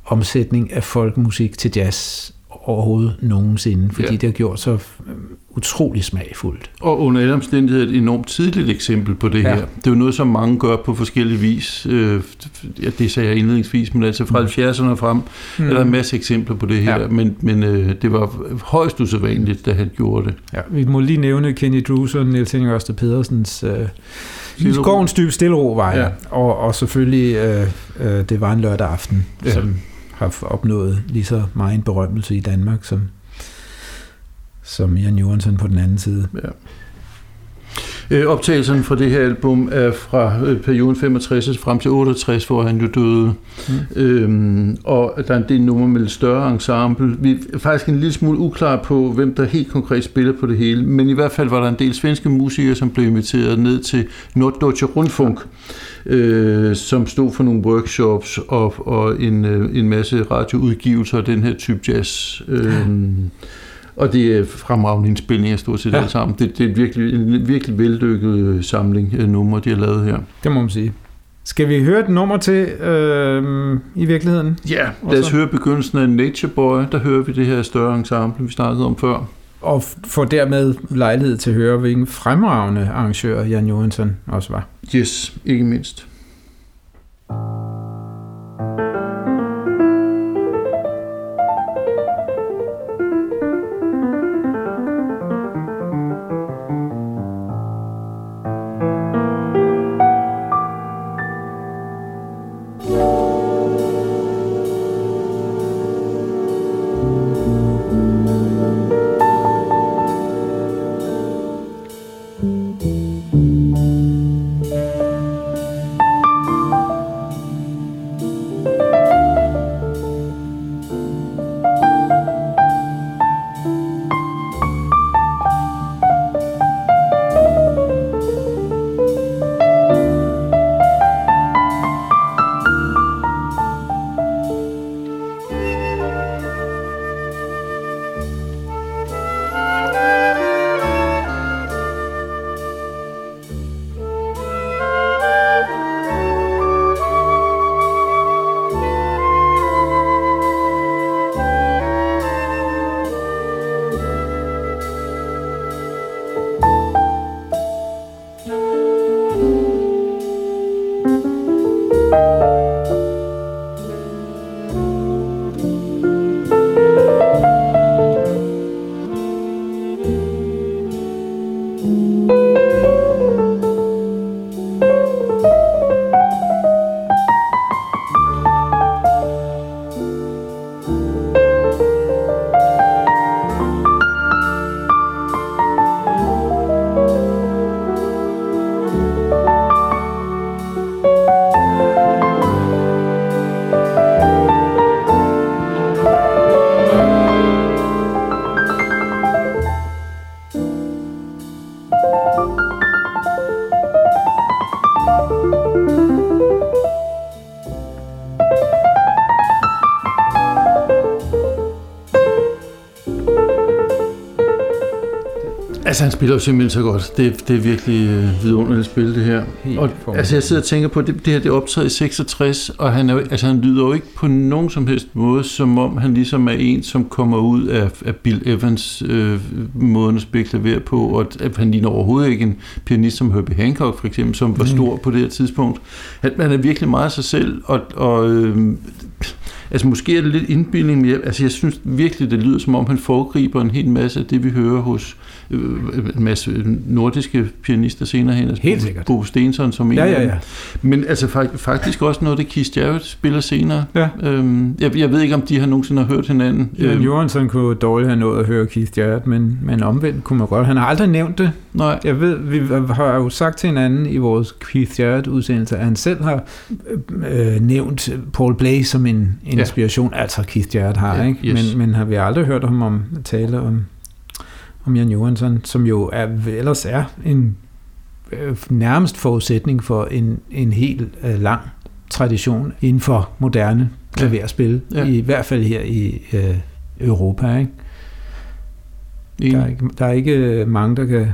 omsætning af folkemusik til jazz overhovedet nogensinde, fordi ja. det har gjort så utrolig smagfuldt. Og under alle omstændigheder et enormt tidligt eksempel på det ja. her. Det er jo noget, som mange gør på forskellige vis. Øh, ja, det sagde jeg indledningsvis, men altså fra mm. 70'erne frem mm. er der en masse eksempler på det her, ja. men, men øh, det var højst usædvanligt, da han gjorde det. Ja, vi må lige nævne Kenny Drews og Niels Henning Ørsted Pedersens øh, i skovens dybe stillero var ja. og, og selvfølgelig øh, øh, det var en lørdag aften, ja. som har opnået lige så meget berømmelse i Danmark som som Jan Johansson på den anden side. Ja. Øh, optagelsen fra det her album er fra øh, perioden 65 frem til 68, hvor han jo døde. Mm. Øhm, og der er en del numre med et større ensemble. Vi er faktisk en lille smule uklar på, hvem der helt konkret spiller på det hele, men i hvert fald var der en del svenske musikere, som blev inviteret ned til Norddeutsche Rundfunk, øh, som stod for nogle workshops og, og en, øh, en masse radioudgivelser af den her type jazz. Øh, og det er fremragende indspilninger stort set ja. alle sammen. Det, det er virkelig, en virkelig veldykket samling af numre, de har lavet her. Det må man sige. Skal vi høre et nummer til øh, i virkeligheden? Ja, lad os høre begyndelsen af Nature Boy. Der hører vi det her større ensemble, vi snakkede om før. Og får dermed lejlighed til at høre, hvilken fremragende arrangør Jan Johansson også var. Yes, ikke mindst. Altså, han spiller jo simpelthen så godt. Det, det er virkelig øh, vidunderligt at spille det her. Helt og, altså, jeg sidder og tænker på, det, det her det er optaget i 66, og han, er, jo- altså, han lyder jo ikke på nogen som helst måde, som om han ligesom er en, som kommer ud af, af Bill Evans øh, måden at spille klaver på, og at han ligner overhovedet ikke en pianist som Herbie Hancock, for eksempel, som var Mm. stor på det her tidspunkt. Han, han er virkelig meget sig selv, og, og øh, Altså måske er det lidt indbildning, men jeg, altså jeg synes virkelig, det lyder som om, han foregriber en hel masse af det, vi hører hos øh, en masse nordiske pianister senere hen. Altså Helt sikkert. Bo Stensson som en Ja, ja, ja. Men altså fak- faktisk også noget, det Keith Jarrett spiller senere. Ja. Øhm, jeg, jeg ved ikke, om de har nogensinde har hørt hinanden. Jan Øhm, Johansson kunne dårligt have nået at høre Keith Jarrett, men, men omvendt kunne man godt. Han har aldrig nævnt det. nej, Jeg ved, vi har jo sagt til hinanden i vores Keith Jarrett-udsendelse, at han selv har øh, øh, nævnt Paul Blay som en Ja. inspiration, altså Keith Jarrett har, Ja, ikke? yes. Men, men har vi aldrig hørt ham om tale om, om Jan Johansson, som jo er, ellers er en øh, nærmest forudsætning for en, en helt øh, lang tradition inden for moderne klaverspil, Ja. ja. i hvert fald her i øh, Europa, ikke? Der er, ikke, der er ikke mange, der kan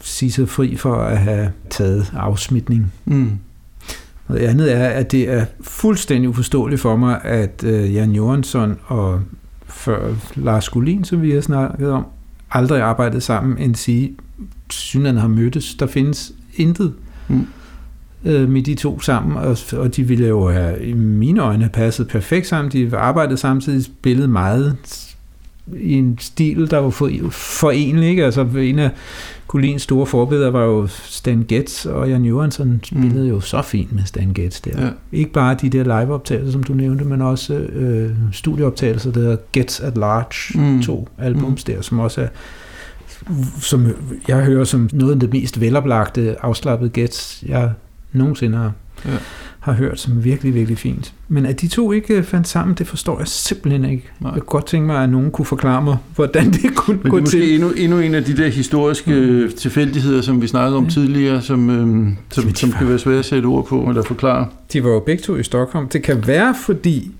sige sig fri for at have taget afsmitning. Mm. Noget andet er, at det er fuldstændig uforståeligt for mig, at øh, Jan Johansson og før Lars Skolin, som vi har snakket om, aldrig arbejdet sammen, end sige, synerne har mødtes. Der findes intet Mm. øh, med de to sammen, og, og de ville jo have, i mine øjne, have passet perfekt sammen. De arbejdede samtidig, spillet meget i en stil, der var for, forenlig. Ikke? Altså, en af Collins store forbilleder var jo Stan Getz, og Jan Johansson spillede mm. jo så fint med Stan Getz der. Ja. Ikke bare de der liveoptagelser, som du nævnte, men også øh, studieoptagelser, der hedder Getz at Large, mm. to albums mm. der, som også er som jeg hører som noget af det mest veloplagte, afslappede Getz, jeg nogensinde har, Ja. Har hørt, som virkelig, virkelig fint. Men at de to ikke fandt sammen, det forstår jeg simpelthen ikke. Nej. Jeg kunne godt tænke mig, at nogen kunne forklare mig, hvordan (laughs) det kunne Men det gå er måske til. endnu, endnu en af de der historiske mm. tilfældigheder, som vi snakkede om Ja. tidligere, som, øhm, som, Jamen, som var- kan være svære at sætte ord på eller forklare. De var jo begge to i Stockholm. Det kan være, fordi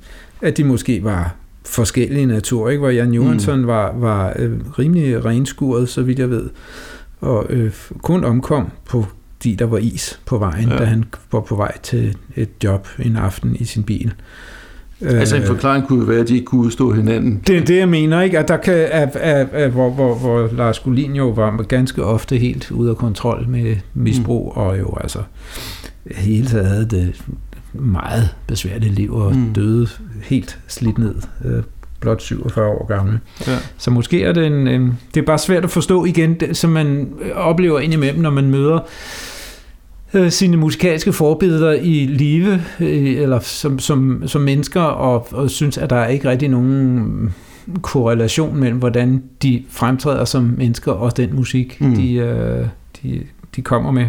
at de måske var forskellige natur, ikke? hvor Jan Johansson mm. var, var øh, rimelig renskuret, så vidt jeg ved, og øh, kun omkom på fordi der var is på vejen, Ja. da han var på vej til et job en aften i sin bil. Altså en Øh, forklaring kunne jo være, at de ikke kunne udstå hinanden. det er det, jeg mener, ikke? At der kan, at, at, at, hvor, hvor, hvor Lars Skolin jo var ganske ofte helt ude af kontrol med misbrug, mm. og jo altså hele taget havde det meget besværligt liv, og mm. døde helt slidt ned, øh, blot 47 år gammel. Ja. Så måske er det en, en, det er bare svært at forstå igen, det, som man oplever indimellem, når man møder øh, sine musikalske forbilleder i live, øh, eller som, som, som mennesker, og, og synes, at der er ikke rigtig nogen korrelation mellem, hvordan de fremtræder som mennesker, og den musik, mm. de, øh, de, de kommer med.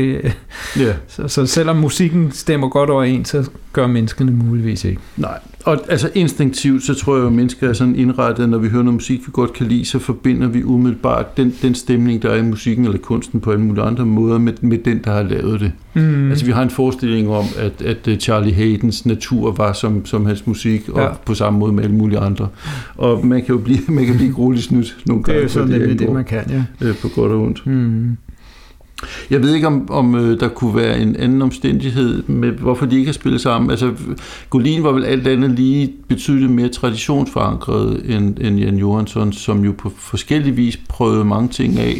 Det, ja. (laughs) så, så selvom musikken stemmer godt overens, så gør menneskene muligvis ikke. Nej, og altså instinktivt, så tror jeg jo, at mennesker er sådan indrettet, når vi hører noget musik, vi godt kan lide, så forbinder vi umiddelbart den, den stemning, der er i musikken eller kunsten på alle mulige andre måder, med, med den, der har lavet det. Mm. Altså vi har en forestilling om, at, at øh, Charlie Haydens natur var som, som hans musik, og Ja. på samme måde med alle mulige andre. Og man kan jo blive, (laughs) man kan blive grueligt snydt nogle det gange. er jo sådan det, det, man kan, ja. øh, på godt og ondt. Mm. Jeg ved ikke, om, om øh, der kunne være en anden omstændighed med, hvorfor de ikke har spillet sammen. Altså, Golin var vel alt andet lige betydeligt mere traditionsforankret end, end Jan Johansson, som jo på forskellig vis prøvede mange ting af.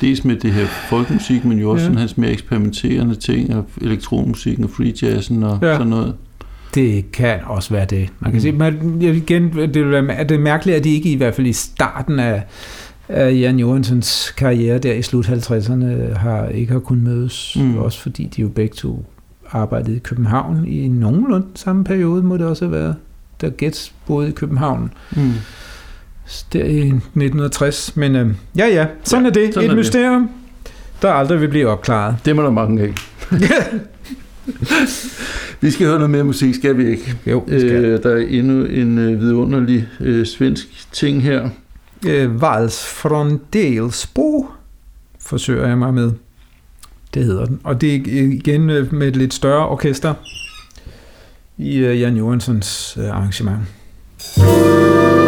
Dels med det her folkemusik, men jo også Ja. sådan hans mere eksperimenterende ting, og elektronmusikken og free jazzen og Ja. sådan noget. Det kan også være det. Man kan Mm. sige, man, igen, det, være, det er mærkeligt, at de ikke i hvert fald i starten af, af Jan Johansens karriere der i slut 50'erne har ikke har kunnet mødes. Mm. Også fordi de jo begge to arbejdede i København i nogenlunde samme periode, må det også have været, da Gets boede i København. Mm. Der i 1960. Men øh, ja, ja, sådan Ja, er det. sådan Et er det. mysterium, der aldrig vil blive opklaret. Det må der mange af. (laughs) vi skal høre noget mere musik, skal vi ikke? jo, det skal. Øh, der er endnu en øh, vidunderlig øh, svensk ting her. Øh, Vals Frondelsbo, forsøger jeg mig med. Det hedder den. Og det er igen øh, med et lidt større orkester i øh, Jan Johansens øh, arrangement. musik.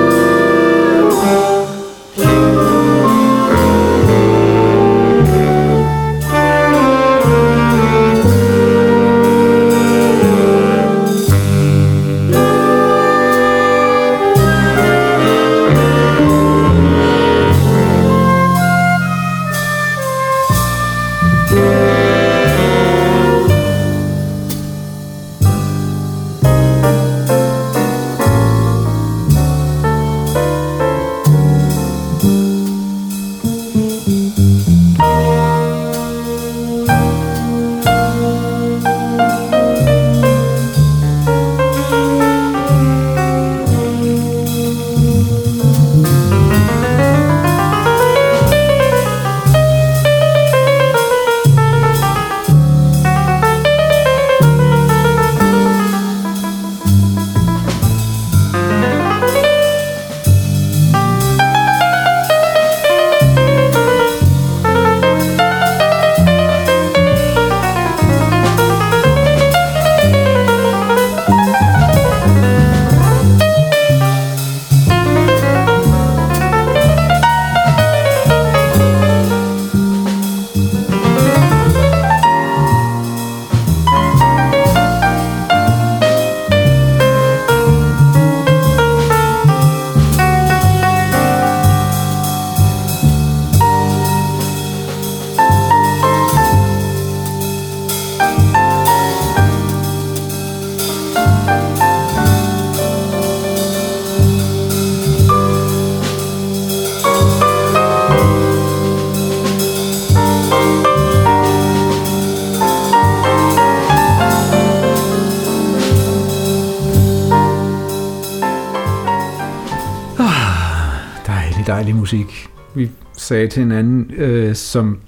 Sagde til hinanden, øh, som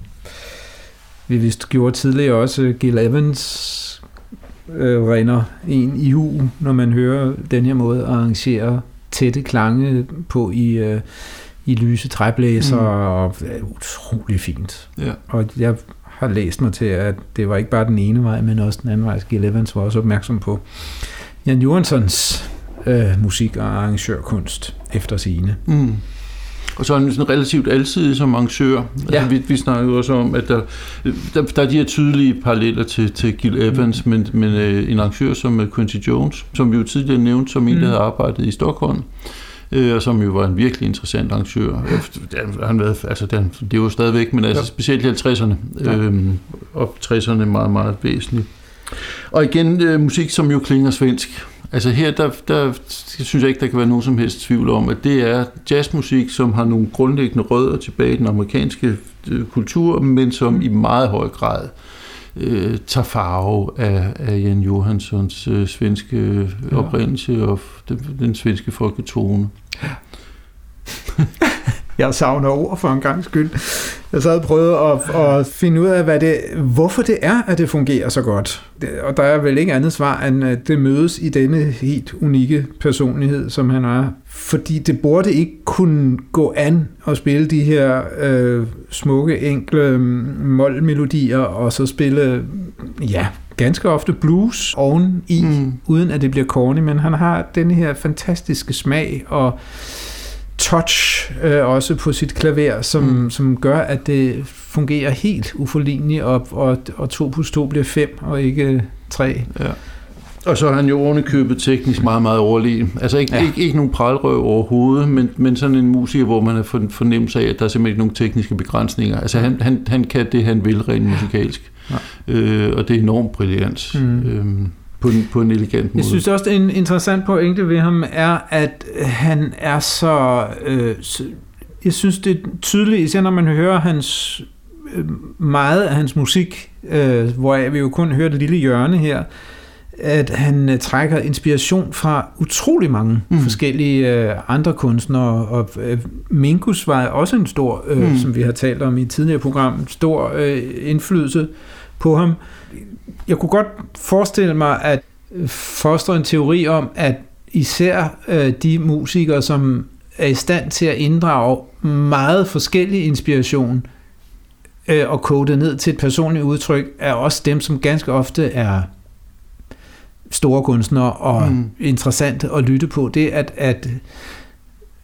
vi vist gjorde tidligere også, Gil Evans øh, render en i hu, når man hører den her måde at arrangere tætte klange på i, øh, i lyse træblæser, mm. og det er utrolig fint. Ja. Og jeg har læst mig til, at det var ikke bare den ene vej, men også den anden vej. Gil Evans var også opmærksom på Jan Johanssons øh, musik- og arrangørkunst efter sine. Mm. Og så er han sådan relativt alsidig som arrangør. Ja. Altså, vi, vi snakkede også om, at der, der, der er de her tydelige paralleller til, til Gil Evans, mm. men, men øh, en arrangør som øh, Quincy Jones, som vi jo tidligere nævnte som en, der mm. havde arbejdet i Stockholm, øh, og som jo var en virkelig interessant arrangør. Han været, altså, det, det jo stadigvæk, men altså, specielt i 50'erne, ja. øh, og 60'erne meget, meget væsentligt. Og igen øh, musik, som jo klinger svensk. Altså her, der, der synes jeg ikke, der kan være nogen som helst tvivl om, at det er jazzmusik, som har nogle grundlæggende rødder tilbage i den amerikanske øh, kultur, men som i meget høj grad øh, tager farve af, af Jan Johanssons øh, svenske øh, oprindelse og den, den svenske folketone. Ja. (laughs) jeg savner ord for en gang skyld. Jeg sad og prøvede at, at finde ud af, hvad det, hvorfor det er, at det fungerer så godt. Og der er vel ikke andet svar, end at det mødes i denne helt unikke personlighed, som han er. Fordi det burde ikke kunne gå an at spille de her øh, smukke, enkle målmelodier, og så spille, ja, ganske ofte blues oven i, mm. uden at det bliver corny, men han har den her fantastiske smag og touch øh, også på sit klaver, som, mm. som gør, at det fungerer helt uforligneligt, og, og, og 2 plus 2 bliver 5, og ikke 3. Ja. Og så er han jo ovenikøbet teknisk meget, meget overlegen. Altså ikke, ja. ikke, ikke nogen pralrøv overhovedet, men, men sådan en musiker, hvor man har fornemmelse af, at der er simpelthen ikke nogen tekniske begrænsninger. Altså han, han, han kan det, han vil rent musikalsk. Ja. Øh, og det er enormt brilliant. Mm. Øhm, på en, på en elegant måde. Jeg synes også, en interessant pointe ved ham er, at han er så... Øh, jeg synes, det er tydeligt, især når man hører hans øh, meget af hans musik, øh, hvor vi jo kun hører det lille hjørne her, at han øh, trækker inspiration fra utrolig mange mm. forskellige øh, andre kunstnere, og øh, Minkus var også en stor, øh, mm. som vi har talt om i et tidligere program, stor øh, indflydelse på ham jeg kunne godt forestille mig, at foster en teori om, at især øh, de musikere, som er i stand til at inddrage meget forskellig inspiration, øh, og kode det ned til et personligt udtryk, er også dem, som ganske ofte er store kunstnere og mm. interessant at lytte på. Det at, at,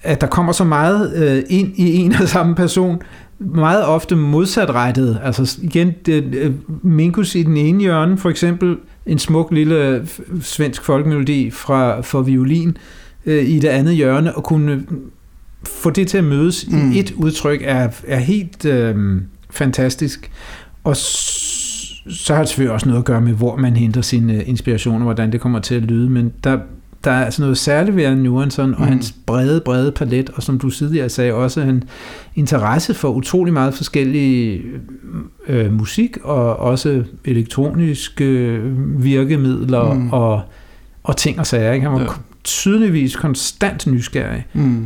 at der kommer så meget øh, ind i en og samme person, meget ofte modsatrettet. Altså igen, det, øh, Minkus i den ene hjørne, for eksempel en smuk lille svensk folkemelodi fra, for violin øh, i det andet hjørne, og kunne få det til at mødes mm. i et udtryk er, er helt øh, fantastisk. Og så har det selvfølgelig også noget at gøre med, hvor man henter sine øh, inspirationer, hvordan det kommer til at lyde, men der, der er altså noget særligt ved Jan Johansson og mm. hans brede, brede palet, og som du tidligere sagde, også en interesse for utrolig meget forskellige øh, musik, og også elektroniske øh, virkemidler mm. og, og ting og sager. Ikke? Han var ja. tydeligvis konstant nysgerrig. Mm.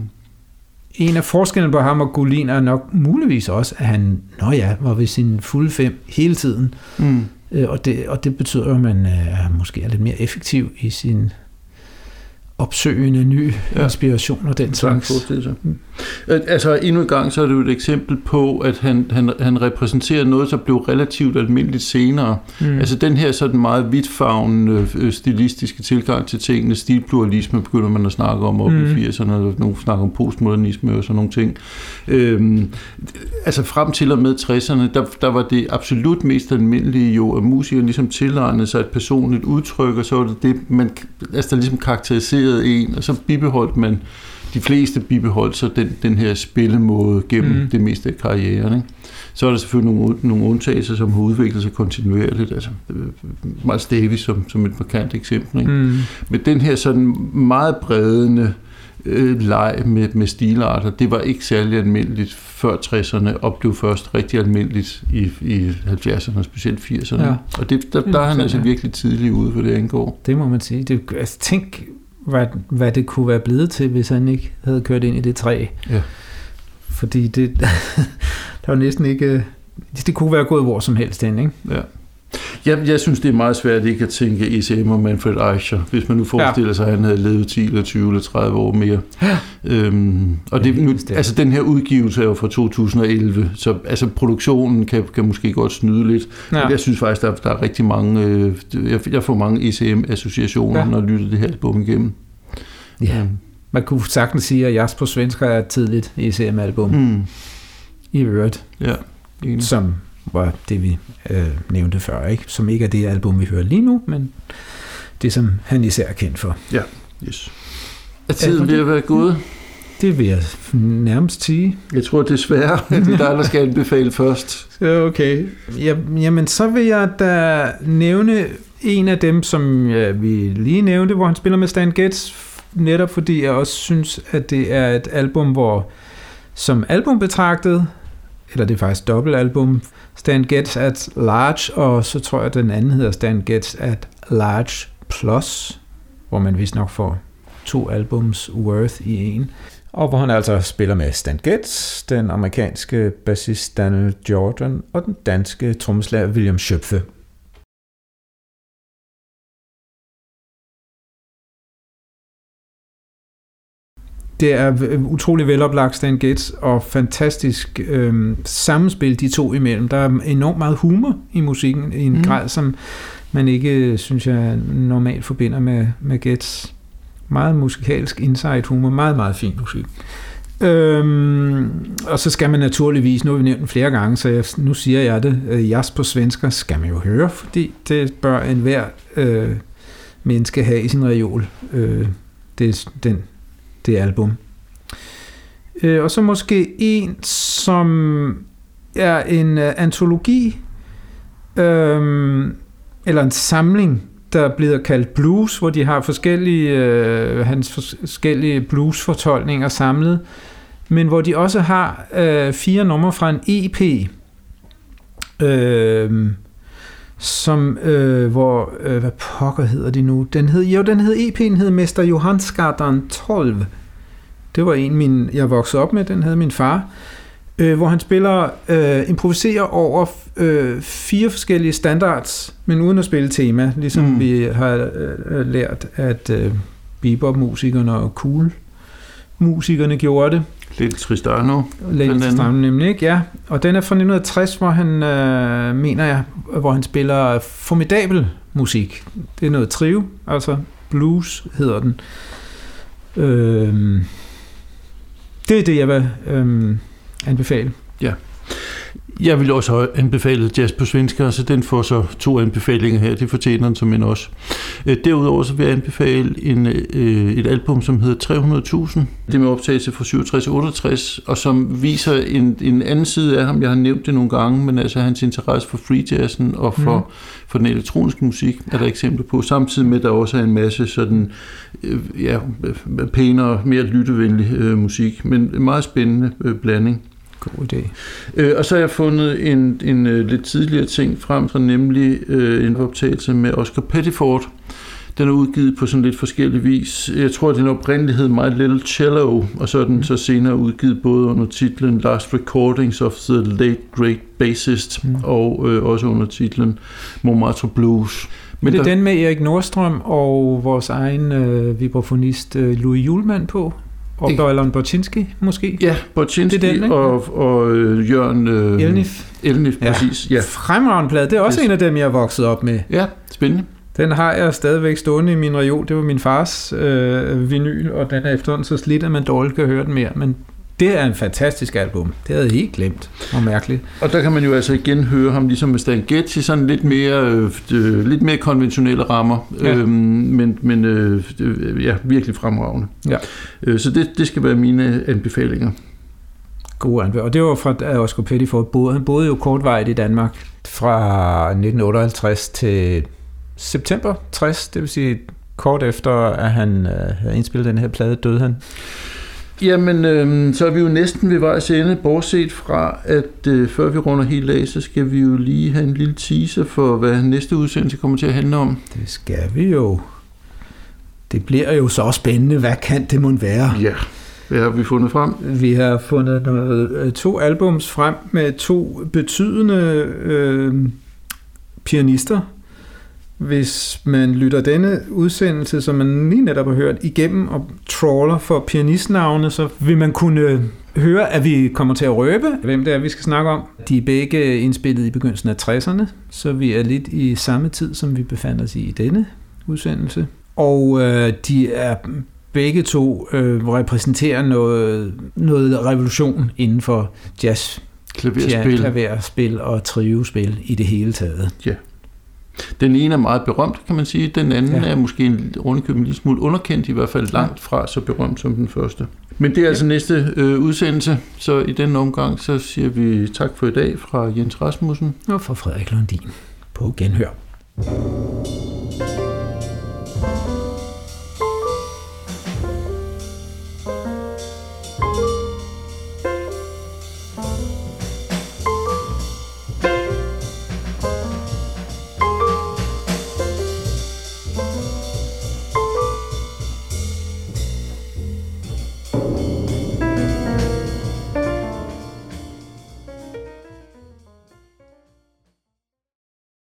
En af forskellene på ham og Gulin er nok muligvis også, at han, nå ja, var ved sin fulde fem hele tiden. Mm. Øh, og, det, og det betyder at man er måske er lidt mere effektiv i sin opsøgende ny ja. inspiration og den slags. Mm. Altså endnu en gang, så er det jo et eksempel på, at han, han, han repræsenterer noget, der blev relativt almindeligt senere. Mm. Altså den her sådan meget vidtfavnende øh, stilistiske tilgang til tingene, stilpluralisme begynder man at snakke om op mm. i 80'erne, og nogen snakker om postmodernisme og sådan nogle ting. Øhm, altså frem til og med 60'erne, der, der var det absolut mest almindelige jo, at musikere ligesom tilegnede sig et personligt udtryk, og så var det det, man altså, der ligesom karakteriserede adopterede en, og så bibeholdt man, de fleste bibeholdt så den, den her spillemåde gennem mm. det meste af karrieren. Ikke? Så er der selvfølgelig nogle, nogle undtagelser, som har udviklet sig kontinuerligt. Altså øh, Miles Davis som, som et markant eksempel. Ikke? Mm. Men den her sådan meget bredende øh, leg med, med stilarter, det var ikke særlig almindeligt før 60'erne, og blev først rigtig almindeligt i, i 70'erne, specielt 80'erne. Ja. Og det, der, der er han altså virkelig tidlig ude, for det angår. Det må man sige. Det, altså, tænk, hvad, hvad det kunne være blevet til, hvis han ikke havde kørt ind i det træ. Ja. Fordi det, (laughs) der var næsten ikke... Det kunne være gået hvor som helst hen, ikke? Ja. Jeg, jeg synes, det er meget svært ikke at tænke ECM og Manfred Eicher, hvis man nu forestiller ja. sig, at han havde levet 10 eller 20 eller 30 år mere. Ja. Øhm, og det, nu, altså, den her udgivelse er jo fra 2011, så altså, produktionen kan, kan måske godt snyde lidt. Ja. Men jeg synes faktisk, der, der er rigtig mange... Øh, jeg, jeg får mange ECM-associationer, ja. når jeg lytter det her album igennem. Ja. Um, man kunne sagtens sige, at på Svensker er et tidligt ECM-album. Mm. I øvrigt. Ja. Som var det, vi øh, nævnte før, ikke? som ikke er det album, vi hører lige nu, men det, som han især er kendt for. Ja, yes. Er tiden ved at være gået? Det vil jeg nærmest sige. Jeg tror desværre, at (laughs) det er dig, der skal anbefale først. Okay. Ja, jamen, så vil jeg da nævne en af dem, som ja, vi lige nævnte, hvor han spiller med Stan Getz, netop fordi jeg også synes, at det er et album, hvor som album betragtet, eller det er faktisk dobbeltalbum, Stan Getz at Large, og så tror jeg, at den anden hedder Stan Getz at Large Plus, hvor man vist nok får to albums worth i en. Og hvor han altså spiller med Stan Getz, den amerikanske bassist Daniel Jordan og den danske trommeslager William Schöpfe. Det er utrolig veloplagt Stan Gates og fantastisk øh, sammenspil de to imellem. Der er enormt meget humor i musikken i en mm. grad, som man ikke, synes jeg, normalt forbinder med, med Gates. Meget musikalsk insight humor, meget, meget fin musik. Øhm, og så skal man naturligvis, nu har vi nævnt den flere gange, så jeg, nu siger jeg det, øh, jazz på svensker skal man jo høre, fordi det bør enhver øh, menneske have i sin reol. Øh, det er den det album. Øh, og så måske en, som er en øh, antologi, øh, eller en samling, der bliver kaldt blues, hvor de har forskellige, øh, hans forskellige bluesfortolkninger samlet, men hvor de også har øh, fire numre fra en EP, øh, som, øh, hvor, øh, hvad pokker hedder de nu? Den hed, jo, den hed EP'en hed Mester Johansgatan 12. Det var en, min, jeg voksede op med, den havde min far. Øh, hvor han spiller, øh, improviserer over øh, fire forskellige standards, men uden at spille tema, ligesom mm. vi har øh, lært, at øh, bebop-musikerne og cool musikerne gjorde det. Lidt Tristano. Lidt Tristano nemlig, ikke? Ja. Og den er fra 1960, hvor han, øh, mener jeg, hvor han spiller formidabel musik. Det er noget trio, altså blues hedder den. Øh, det er det, jeg vil øh, anbefale. Ja. Jeg vil også have anbefalet jazz på svensker, så den får så to anbefalinger her. Det fortjener den som en også. Øh, derudover så vil jeg anbefale en, øh, et album, som hedder 300.000. Det med optagelse fra 67-68, og som viser en, en anden side af ham. Jeg har nævnt det nogle gange, men altså hans interesse for free jazzen og for, mm. for den elektroniske musik er der eksempler på. Samtidig med, at der også er en masse sådan, øh, ja, pænere, mere lyttevenlig musik, men en meget spændende blanding. God idé. Øh, og så har jeg fundet en, en uh, lidt tidligere ting frem, så nemlig uh, en optagelse med Oscar Pettiford. Den er udgivet på sådan lidt forskellig vis. Jeg tror, at den oprindeligt hed My Little Cello, og så er den mm. så senere udgivet både under titlen Last Recordings of the Late Great Bassist, mm. og uh, også under titlen Montmartre Blues. Men det er der... den med Erik Nordstrøm og vores egen øh, vibrafonist øh, Louis Julemand på? Og Bøjleren Borchinski, måske? Ja, Borchinski det er den, og, og øh, Jørgen øh, Elnif. Elnif, ja. præcis. Ja. Fremragende plade. Det er også yes. en af dem, jeg er vokset op med. Ja, spændende. Den har jeg stadigvæk stående i min reol. Det var min fars øh, vinyl, og den er efterhånden så slidt, at man dårligt kan høre den mere. Men det er en fantastisk album. Det havde jeg helt glemt. Og mærkeligt. Og der kan man jo altså igen høre ham ligesom med Stan Getz i sådan lidt mere, øh, øh, lidt mere konventionelle rammer. Ja. Øhm, men men øh, ja, virkelig fremragende. Ja. Øh, så det, det skal være mine anbefalinger. Gode anbefalinger. Og det var fra Oscar Pettiford. Han boede jo kortvejt i Danmark fra 1958 til september 60. Det vil sige kort efter, at han øh, havde indspillet den her plade, døde han. Jamen, øh, så er vi jo næsten ved vejs ende, bortset fra, at øh, før vi runder helt af, så skal vi jo lige have en lille teaser for, hvad næste udsendelse kommer til at handle om. Det skal vi jo. Det bliver jo så spændende. Hvad kan det måtte være? Ja, hvad har vi fundet frem? Vi har fundet noget, øh, to albums frem med to betydende øh, pianister, hvis man lytter denne udsendelse, som man lige netop har hørt, igennem og trawler for pianistnavne, så vil man kunne høre, at vi kommer til at røbe, hvem det er, vi skal snakke om. De er begge indspillet i begyndelsen af 60'erne, så vi er lidt i samme tid, som vi befandt os i i denne udsendelse. Og øh, de er begge to øh, repræsenterer noget, noget revolution inden for jazz, klaverspil, klaverspil og trivespil i det hele taget. Ja. Den ene er meget berømt, kan man sige. Den anden ja. er måske en rundkøb en lille smule underkendt, i hvert fald langt fra så berømt som den første. Men det er altså næste øh, udsendelse, så i den omgang, så siger vi tak for i dag fra Jens Rasmussen. Og fra Frederik Lundin. På genhør. thank you